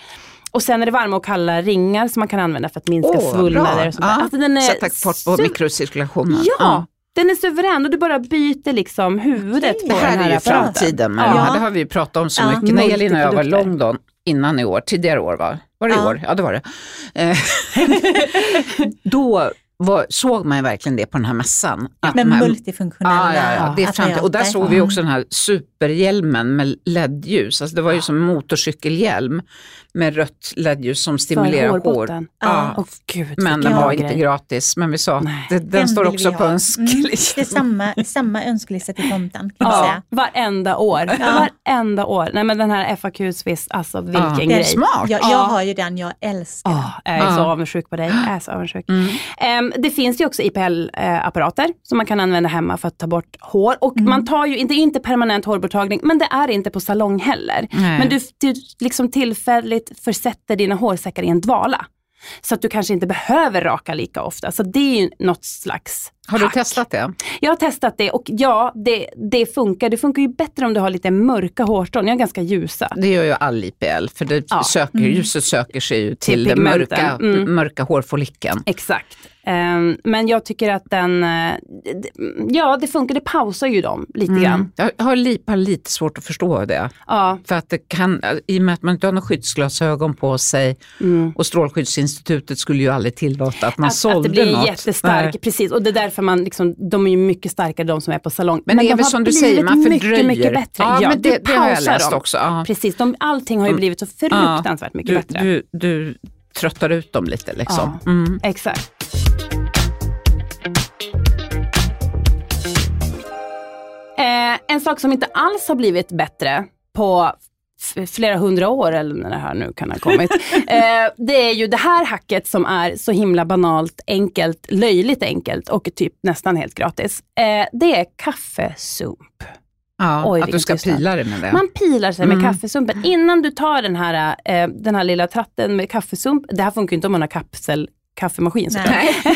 Och sen är det varma och kalla ringar som man kan använda för att minska vad svullnader. Och sånt. Ja, Alltså den är Sätta fart på mikrocirkulationen. Ja, den är suverän och du bara byter liksom huvudet Okej. på Det den här här är ju apparaten. framtiden. Men Ja. ja. Det har vi ju pratat om så Ja. mycket. När Elin och jag var i. London innan i år, tidigare år va? Var det i Ja. år? Ja det var det. Eh, Då var, såg man ju verkligen det på den här mässan. Att Med de här- multifunktionella Ja, ja, ja, det är framtid. Och där såg vi också den här superhjälmen med LED-ljus. Alltså det var ju som en motorcykelhjälm med rött LED-ljus som stimulerar hår. Ja. Åh gud, Men den var inte gratis. Men vi sa att den, Den står också på önskelistan. Det är samma, samma önskelista till tomten kan Ja, säga. varenda år. Ja. Varenda år. Nej men den här FAQ Swiss, alltså vilken Ja, grej. smart. Jag, Ja. jag har ju den, jag älskar den. Jag är så avundsjuk på dig. Jag är så avundsjuk. Mm. Ehm, det finns ju också IPL-apparater som man kan använda hemma för att ta bort hår. Och man tar ju, är inte permanent hårborttagning, men det är inte på salong heller. Nej. Men du, du liksom tillfälligt försätter dina hårsäckar i en dvala. Så att du kanske inte behöver raka lika ofta. Så det är ju något slags Har du hack. testat det? Jag har testat det och ja, det, det funkar. Det funkar ju bättre om du har lite mörka hårstrån. Jag är ganska ljusa. Det gör ju all IPL, för det Ja. söker, ljuset söker sig ju till, Till mörka, Mm. mörka hårfollikeln. Exakt. Ehm, men jag tycker att den, eh, ja det funkar, det pausar ju dem lite grann. Mm. Jag har li, lite svårt att förstå det. Ja, För att det kan, i och med att man inte har några skyddsglasögon på sig mm. och Strålskyddsinstitutet skulle ju aldrig tillåta att man att, sålde att det blir något. jättestark, Nej. precis. Och det är därför man, liksom, de är ju mycket starkare de som är på salong. Men, det de är väl som du säger, man fördröjer. mycket, mycket bättre. Ja, men du det, det har jag läst dem. också. Ja. Precis, de, allting har ju Mm. blivit så fruktansvärt mycket Du, bättre. du, du tröttar ut dem lite liksom. Ja. Mm. Exakt. Eh, en sak som inte alls har blivit bättre på flera hundra år, eller när det här nu kan ha kommit, eh, det är ju det här hacket som är så himla banalt, enkelt, löjligt enkelt och typ nästan helt gratis. Eh, det är kaffesump. Ja, Oj, att du ska tystnad. pila dig med det. Man pilar sig med Mm. kaffesumpen. Innan du tar den här, eh, den här lilla tratten med kaffesump, det här funkar ju inte om man har kapsel kaffemaskin såklart. Nej.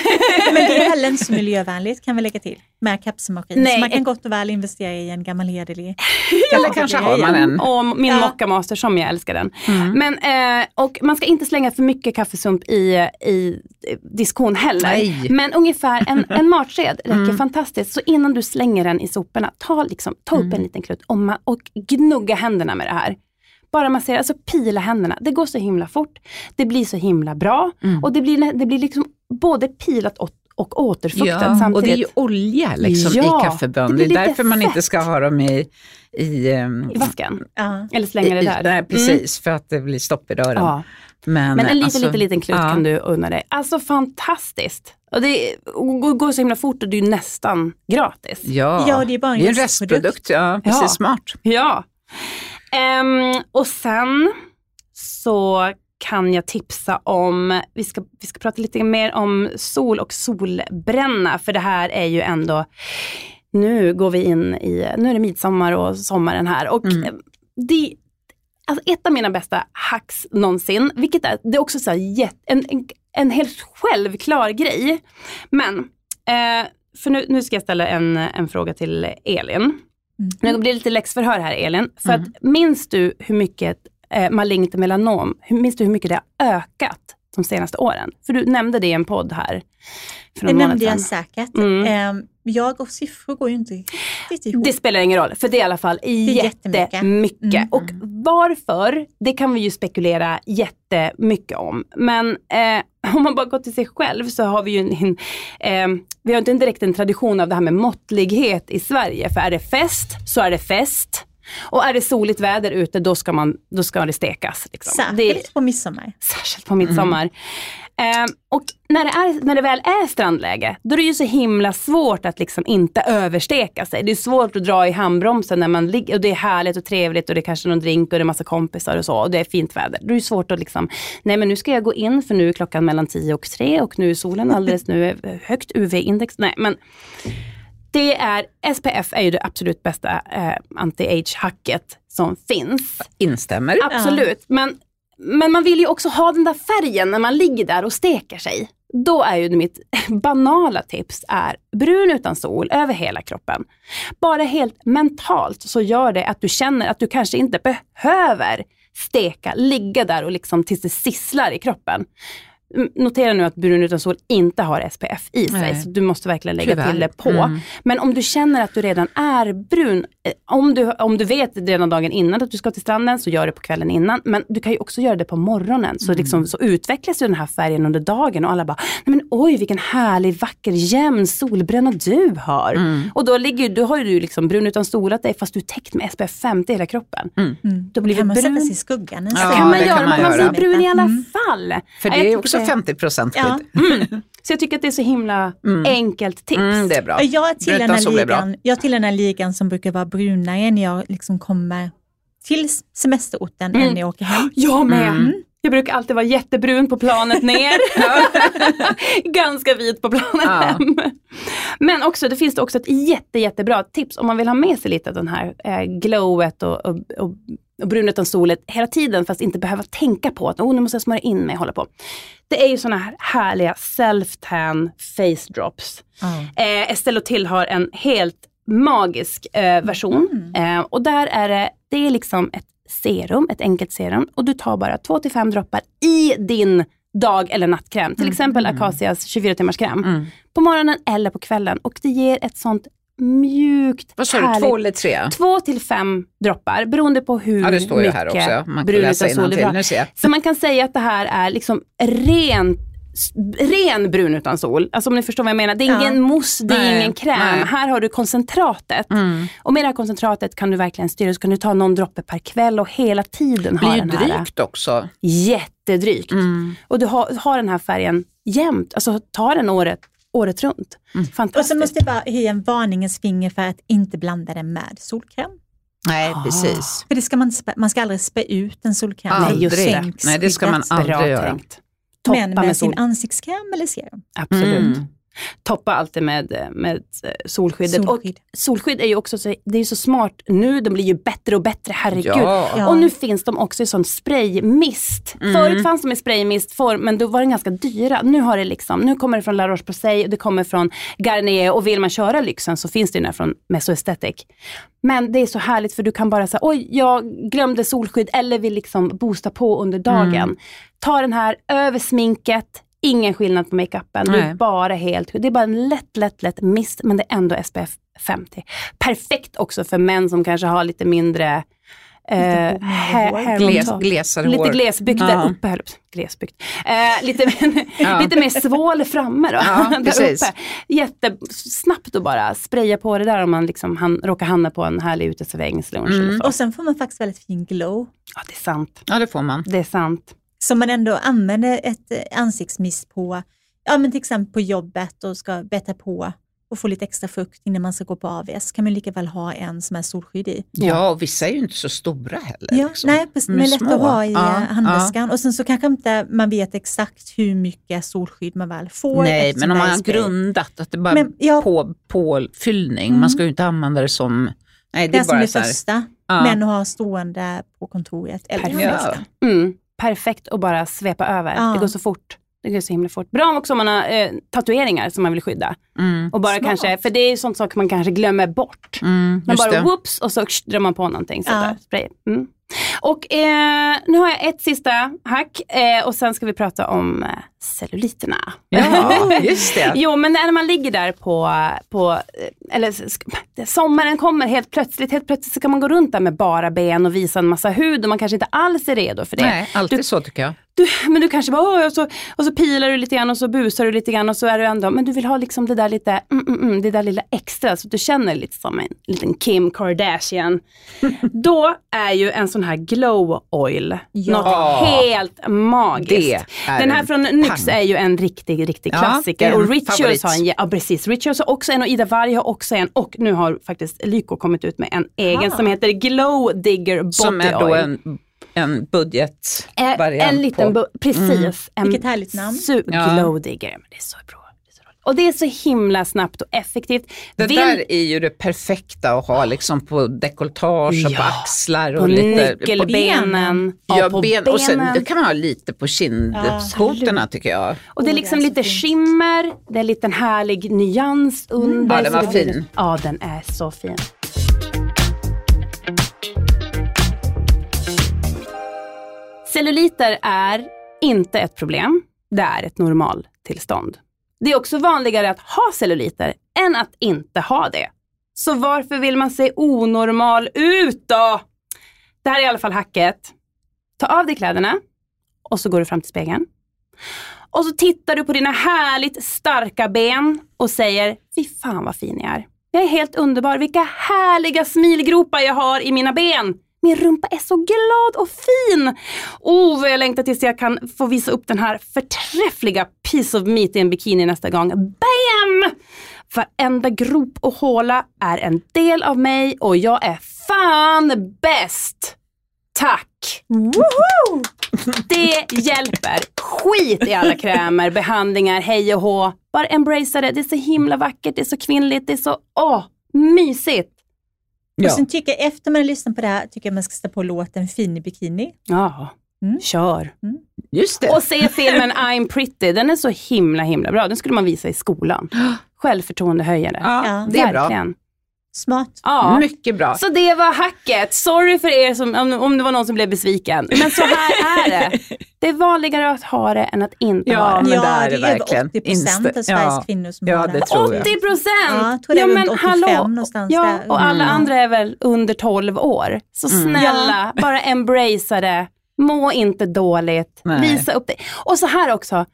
Men det är heller inte så miljövänligt kan vi lägga till med kapselmaskin. Nej, Så man kan gott och väl investera i en gammal hederlig Eller kanske har man en. Och min Ja. Mocca Master som jag älskar den. Mm. Men, eh, och man ska inte slänga för mycket kaffesump i, i eh, diskon heller. Nej. Men ungefär en, en matsked räcker Mm. fantastiskt. Så innan du slänger den i soporna, ta, liksom, ta upp Mm. en liten klutt och, och gnugga händerna med det här. Bara massera, alltså pila händerna. Det går så himla fort. Det blir så himla bra. Mm. Och det blir, det blir liksom både pilat och, och återfuktat Ja, samtidigt. och det är ju olja liksom Ja, i kaffebönor. det Det är därför man inte ska ha dem i, i, ehm, I vasken. Ja. Eller slänga det där. Nej, Mm. precis, för att det blir stopp i rören. Ja. Men, Men en liten, alltså, liten, liten klut ja. kan du unna dig. Alltså fantastiskt. Och det går- så himla fort och det är ju nästan gratis. Ja, Ja, det är bara en det är en restprodukt. restprodukt. Ja, precis, Ja. smart. Ja. Ehm, och sen så kan jag tipsa om, vi ska, vi ska prata lite mer om sol och solbränna, för det här är ju ändå, nu går vi in i, nu är det midsommar och sommaren här. Och Mm. eh, det, alltså ett av mina bästa hacks någonsin, vilket är, det är också så här, en, en en helt självklar grej. Men, eh, för nu, nu ska jag ställa en, en fråga till Elin. Mm. Nu blir det lite läxförhör här Elin. För Mm. att minns du hur mycket eh, malignt melanom, hur, minns du hur mycket det har ökat de senaste åren? För du nämnde det i en podd här. För Det någon nämnde jag säkert. Mm. Jag och siffror går ju inte riktigt ihop. Det spelar ingen roll, för det är i alla fall jättemycket. jättemycket. Mm. Och varför, det kan vi ju spekulera jättemycket om. Men eh, om man bara går till sig själv så har vi ju en, eh, vi har inte en direkt en tradition av det här med måttlighet i Sverige. För är det fest så är det fest. Och är det soligt väder ute då ska, man, då ska det stekas. Liksom. Särskilt Det på midsommar. särskilt på midsommar. Eh, och när det, är, när det väl är strandläge, då är det ju så himla svårt att liksom inte översteka sig. Det är svårt att dra i handbromsen när man ligger och det är härligt och trevligt och det är kanske någon drink och det är massa kompisar och så och det är fint väder. Då är det svårt att liksom, nej men nu ska jag gå in för nu är klockan mellan 10 och 3 och nu är solen alldeles, nu är högt UV-index. Nej men det är, SPF är ju det absolut bästa eh, anti-age-hacket som finns. Instämmer. Absolut, men, men man vill ju också ha den där färgen när man ligger där och steker sig. Då är ju mitt banala tips är brun utan sol över hela kroppen. Bara helt mentalt så gör det att du känner att du kanske inte behöver steka, ligga där och liksom tills det sisslar i kroppen. Notera nu att brun utan sol inte har SPF i sig, Nej. så du måste verkligen lägga Tyvärr. till det på. Mm. Men om du känner att du redan är brun, om du, om du vet redan dagen innan att du ska till stranden, så gör det på kvällen innan. Men du kan ju också göra det på morgonen, så, liksom, så utvecklas ju den här färgen under dagen och alla bara, Nej, men oj vilken härlig, vacker, jämn solbränna du har. Mm. Och då, ligger, då har ju du liksom brun utan solat dig fast du är täckt med SPF 50 i hela kroppen. Mm. Då blir kan man sätta brun. sig i skuggan en Ja, kan man det göra, kan man man göra. blir brun i alla Mm. fall. För det är också det- 50 procent skydd. Ja. Så jag tycker att det är så himla enkelt tips. Mm, det är bra. Jag tillhör, den här ligan, jag tillhör den här ligan som brukar vara brunare när jag liksom kommer till semesterorten Mm. än när jag åker hem. Jag med. Mm. Jag brukar alltid vara jättebrun på planet ner. Ganska vit på planet Ja. hem. Men också, det finns det också ett jätte, jättebra tips om man vill ha med sig lite av den här eh, glowet och, och, och, och brun utan solet hela tiden fast inte behöva tänka på att oh, nu måste jag smörja in mig och hålla på. Det är ju såna här härliga self-tan face drops. Eh, Estelle Till har en helt magisk eh, version. Eh, och där är det, det är liksom ett serum, ett enkelt serum. Och du tar bara 2-5 droppar i din dag eller nattkräm. Till exempel Acacias 24 timmars kräm. Mm. På morgonen eller på kvällen. Och det ger ett sånt mjukt, Vad sa du, två eller tre? Två till fem droppar beroende på hur Ja, det står ju mycket här också. Man kan brun utan sol ser jag. Så man kan säga att det här är liksom ren, ren brun utan sol. Alltså om ni förstår vad jag menar. Det är Ja. ingen mousse, det är Nej, ingen kräm. nej. Här har du koncentratet. Mm. Och med det här koncentratet kan du verkligen styra. Så kan du ta någon droppe per kväll och hela tiden Det blir ha ju den här. drygt också. Jättedrygt. Mm. Och du har, har den här färgen jämt. Alltså ta den året, året runt. Mm. Och så måste jag bara höja en varningens finger för att inte blanda det med solkräm. Nej, Ah. precis. För det ska man, spä, man ska aldrig spä ut en solkräm. Aldrig. Just det. Nej, det ska man aldrig Bra göra. tänkt. Toppa Men med, med sol. sin ansiktskräm eller serum. Absolut. Mm. Toppa alltid med, med eh, solskyddet. Och Solskydd. solskydd är ju också så, det är så smart nu, de blir ju bättre och bättre, herregud. Ja. Ja. Och nu finns de också i sån spraymist. Mm. Förut fanns de i spraymistform men då var de ganska dyra. Nu har det liksom, nu kommer det från La Roche-Posay och det kommer från Garnier och vill man köra lyxen så finns det ju den här från Meso Aesthetic. Men det är så härligt för du kan bara säga oj jag glömde solskydd eller vill liksom boosta på under dagen. Mm. Ta den här över sminket, ingen skillnad på makeupen. Du är bara helt, det är bara en lätt, lätt, lätt mist men det är ändå SPF 50. Perfekt också för män som kanske har lite mindre eh, Lite hair- hår. Gles, glesare Lite hår. glesbyggt Ja. där uppe. jag på- Glesbyggt. Eh, lite, Ja. lite mer svål framme då. Ja, där uppe. Jättesnabbt att bara spraya på det där om man liksom han, råkar hamna på en härlig uteserveringslunch. Mm. Och sen får man faktiskt väldigt fin glow. Ja, det är sant. Ja, det får man. Det är sant. Så man ändå använder ett eh, ansiktsmist på, ja men till exempel på jobbet och ska bättra på och få lite extra fukt innan man ska gå på AVS. kan man lika väl ha en som är solskydd i. Ja, och vissa är ju inte så stora heller. Ja, liksom. nej, precis, är men lätt små. att ha i Ja, ja, handväskan. Och sen så kanske inte man vet exakt hur mycket solskydd man väl får. Nej, men om det är man har grundat att det bara Men, ja, på, påfyllning, Mm. man ska ju inte använda det som... Nej, det det är som bara det så här, första, Ja. men att ha stående på kontoret eller i Perfekt. väskan. Mm. Perfekt att bara svepa över. Ja. Det går så fort. Det går så himla fort. Bra också om man har eh, tatueringar som man vill skydda. Mm. Och bara Smart. kanske, för det är ju sånt saker man kanske glömmer bort. Mm, Man bara det. whoops och så drar man på någonting. Så Ja. där, spray. Mm. Och eh, nu har jag ett sista hack eh, och sen ska vi prata om eh, celluliterna. Ja, just det. Jo, men när man ligger där på, på eh, eller sommaren kommer helt plötsligt, helt plötsligt så kan man gå runt där med bara ben och visa en massa hud och man kanske inte alls är redo för det. Nej, alltid så tycker jag. Du, men du kanske bara, och, så, och så pilar du lite grann och så busar du lite grann och så är du ändå, men du vill ha liksom det där lite, mm, mm, mm, det där lilla extra så att du känner lite som en liten Kim Kardashian. Då är ju en sån här glow oil Ja. något helt magiskt. Den här från NYX pang. är ju en riktig, riktig Ja, klassiker. och Rituals favorit. har en, ja precis, Rituals har också en och Ida Varg har också en och nu har faktiskt Lyko kommit ut med en egen Ah. som heter Glow Digger Body Som är då Oil. en, en budgetvariant. Eh, En liten, på. Mm. precis. En Vilket härligt namn. Su- Ja. Glow digger. Men det är så bra. Det är så roligt. Och det är så himla snabbt och effektivt. Det Vill- där är ju det perfekta att ha liksom på dekolletage och på Ja, axlar och på lite nyckelbenen. Ja, på ben, och sen det kan man ha lite på kindkotorna tycker jag. Och det är Oh, liksom det är lite fint. skimmer, det är en liten härlig nyans under. Ja, den var blir- fin. Ja, den är så fin. Celluliter är inte ett problem, det är ett normaltillstånd. Det är också vanligare att ha celluliter än att inte ha det. Så varför vill man se onormal ut då? Det här är i alla fall hacket. Ta av dig kläderna och så går du fram till spegeln. Och så tittar du på dina härligt starka ben och säger, fy fan vad fin jag är. Jag är helt underbar, vilka härliga smilgropar jag har i mina ben. Min rumpa är så glad och fin. Oh, vad jag längtar tills jag kan få visa upp den här förträffliga piece of meat i en bikini nästa gång. Bam! Varenda grop och håla är en del av mig och jag är fan bäst. Tack! Woho! Det hjälper. Skit i alla krämer, behandlingar, hej och hå. Bara embracea det. Det är så himla vackert, det är så kvinnligt, det är så åh, mysigt. Och Ja. sen tycker jag, efter man har lyssnat på det här, tycker jag man ska sätta på låten Fin i bikini. Ja, Mm. kör. Just det. Och se filmen I'm pretty, den är så himla himla bra. Den skulle man visa i skolan. Självförtroendehöjare. ja, Ja. det är bra. Smart. Ja. Mycket bra. Så det var hacket. Sorry för er som, om, om det var någon som blev besviken. Men så här är det. Det är vanligare att ha det än att inte Ja, ha det. men ja, det är det det är över verkligen. 80 procent av Sveriges ja. kvinnor som Ja, har det det. tror jag. 80 procent! Ja, jag tror det är runt 85 någonstans Ja, där. och alla Mm. andra är väl under 12 år. Så snälla, bara embracea det. Må inte dåligt. Nej. Visa upp det. Och så här också.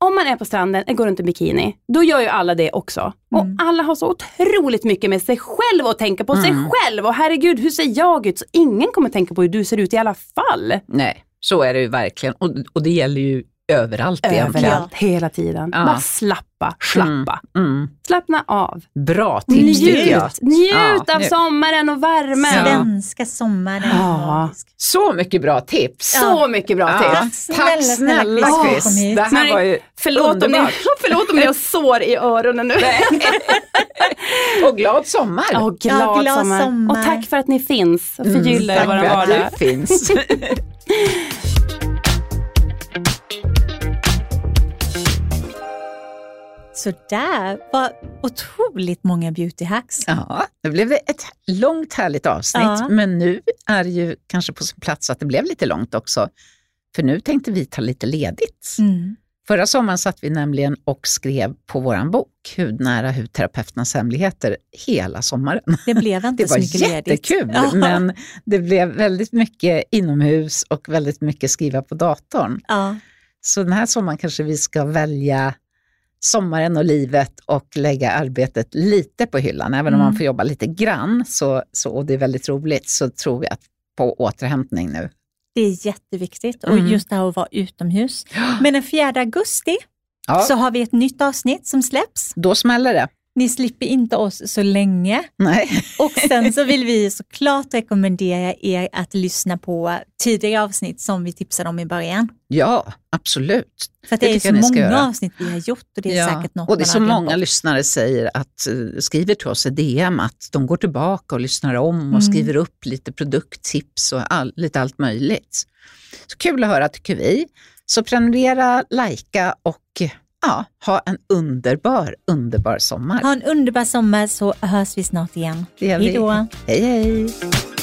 Om man är på stranden och går runt i bikini, då gör ju alla det också. Och alla har så otroligt mycket med sig själv att tänka på. Sig själv. Och herregud, hur ser jag ut? Så ingen kommer tänka på hur du ser ut i alla fall. Nej, så är det ju verkligen. Och, och det gäller ju överallt egentligen. Överallt, hela tiden. Ja. Bara slappa, slappa. Mm. Slappna av. Bra tips. Njut, njut Ja, av sommaren och värmen. Svenska sommaren. Ja. Så mycket bra tips. Så mycket bra Ja. tips. Tack Tack snälla, snälla snälla Chris. Det här Men- var ju Förlåt om, ni, förlåt om ni har sår i öronen nu. Och glad sommar. Åh, glad, Ja, glad sommar. sommar. Och tack för att ni finns och förgyller Tack vår för att vardag. du finns. Så där var otroligt många beauty hacks. Ja, nu blev det ett långt härligt avsnitt, Ja. men nu är det ju kanske på sin plats att det blev lite långt också. För nu tänkte vi ta lite ledigt. Mm. Förra sommaren satt vi nämligen och skrev på vår bok Hudnära hudterapeuternas hemligheter hela sommaren. Det blev inte Det så var mycket ledigt. jättekul, Ja. men det blev väldigt mycket inomhus och väldigt mycket skriva på datorn. Ja. Så den här sommaren kanske vi ska välja sommaren och livet och lägga arbetet lite på hyllan. Även om Mm. man får jobba lite grann så, så, och det är väldigt roligt så tror att på återhämtning nu. Det är jätteviktigt och Mm. just det här att vara utomhus. Men den 4 augusti Ja, så har vi ett nytt avsnitt som släpps. då smäller det. Ni slipper inte oss så länge. Nej. Och sen så vill vi såklart rekommendera er att lyssna på tidigare avsnitt som vi tipsade om i början. Ja, absolut. För Det det, är så många avsnitt vi har gjort och det är Ja, säkert något och det är så många bort. lyssnare säger att, eh, skriver till oss i DM att de går tillbaka och lyssnar om och Mm. skriver upp lite produkttips och all, lite allt möjligt. Så kul att höra tycker vi. Så prenumerera, likea och ja, ha en underbar, underbar sommar. Ha en underbar sommar så hörs vi snart igen. Hej då. Hej hej.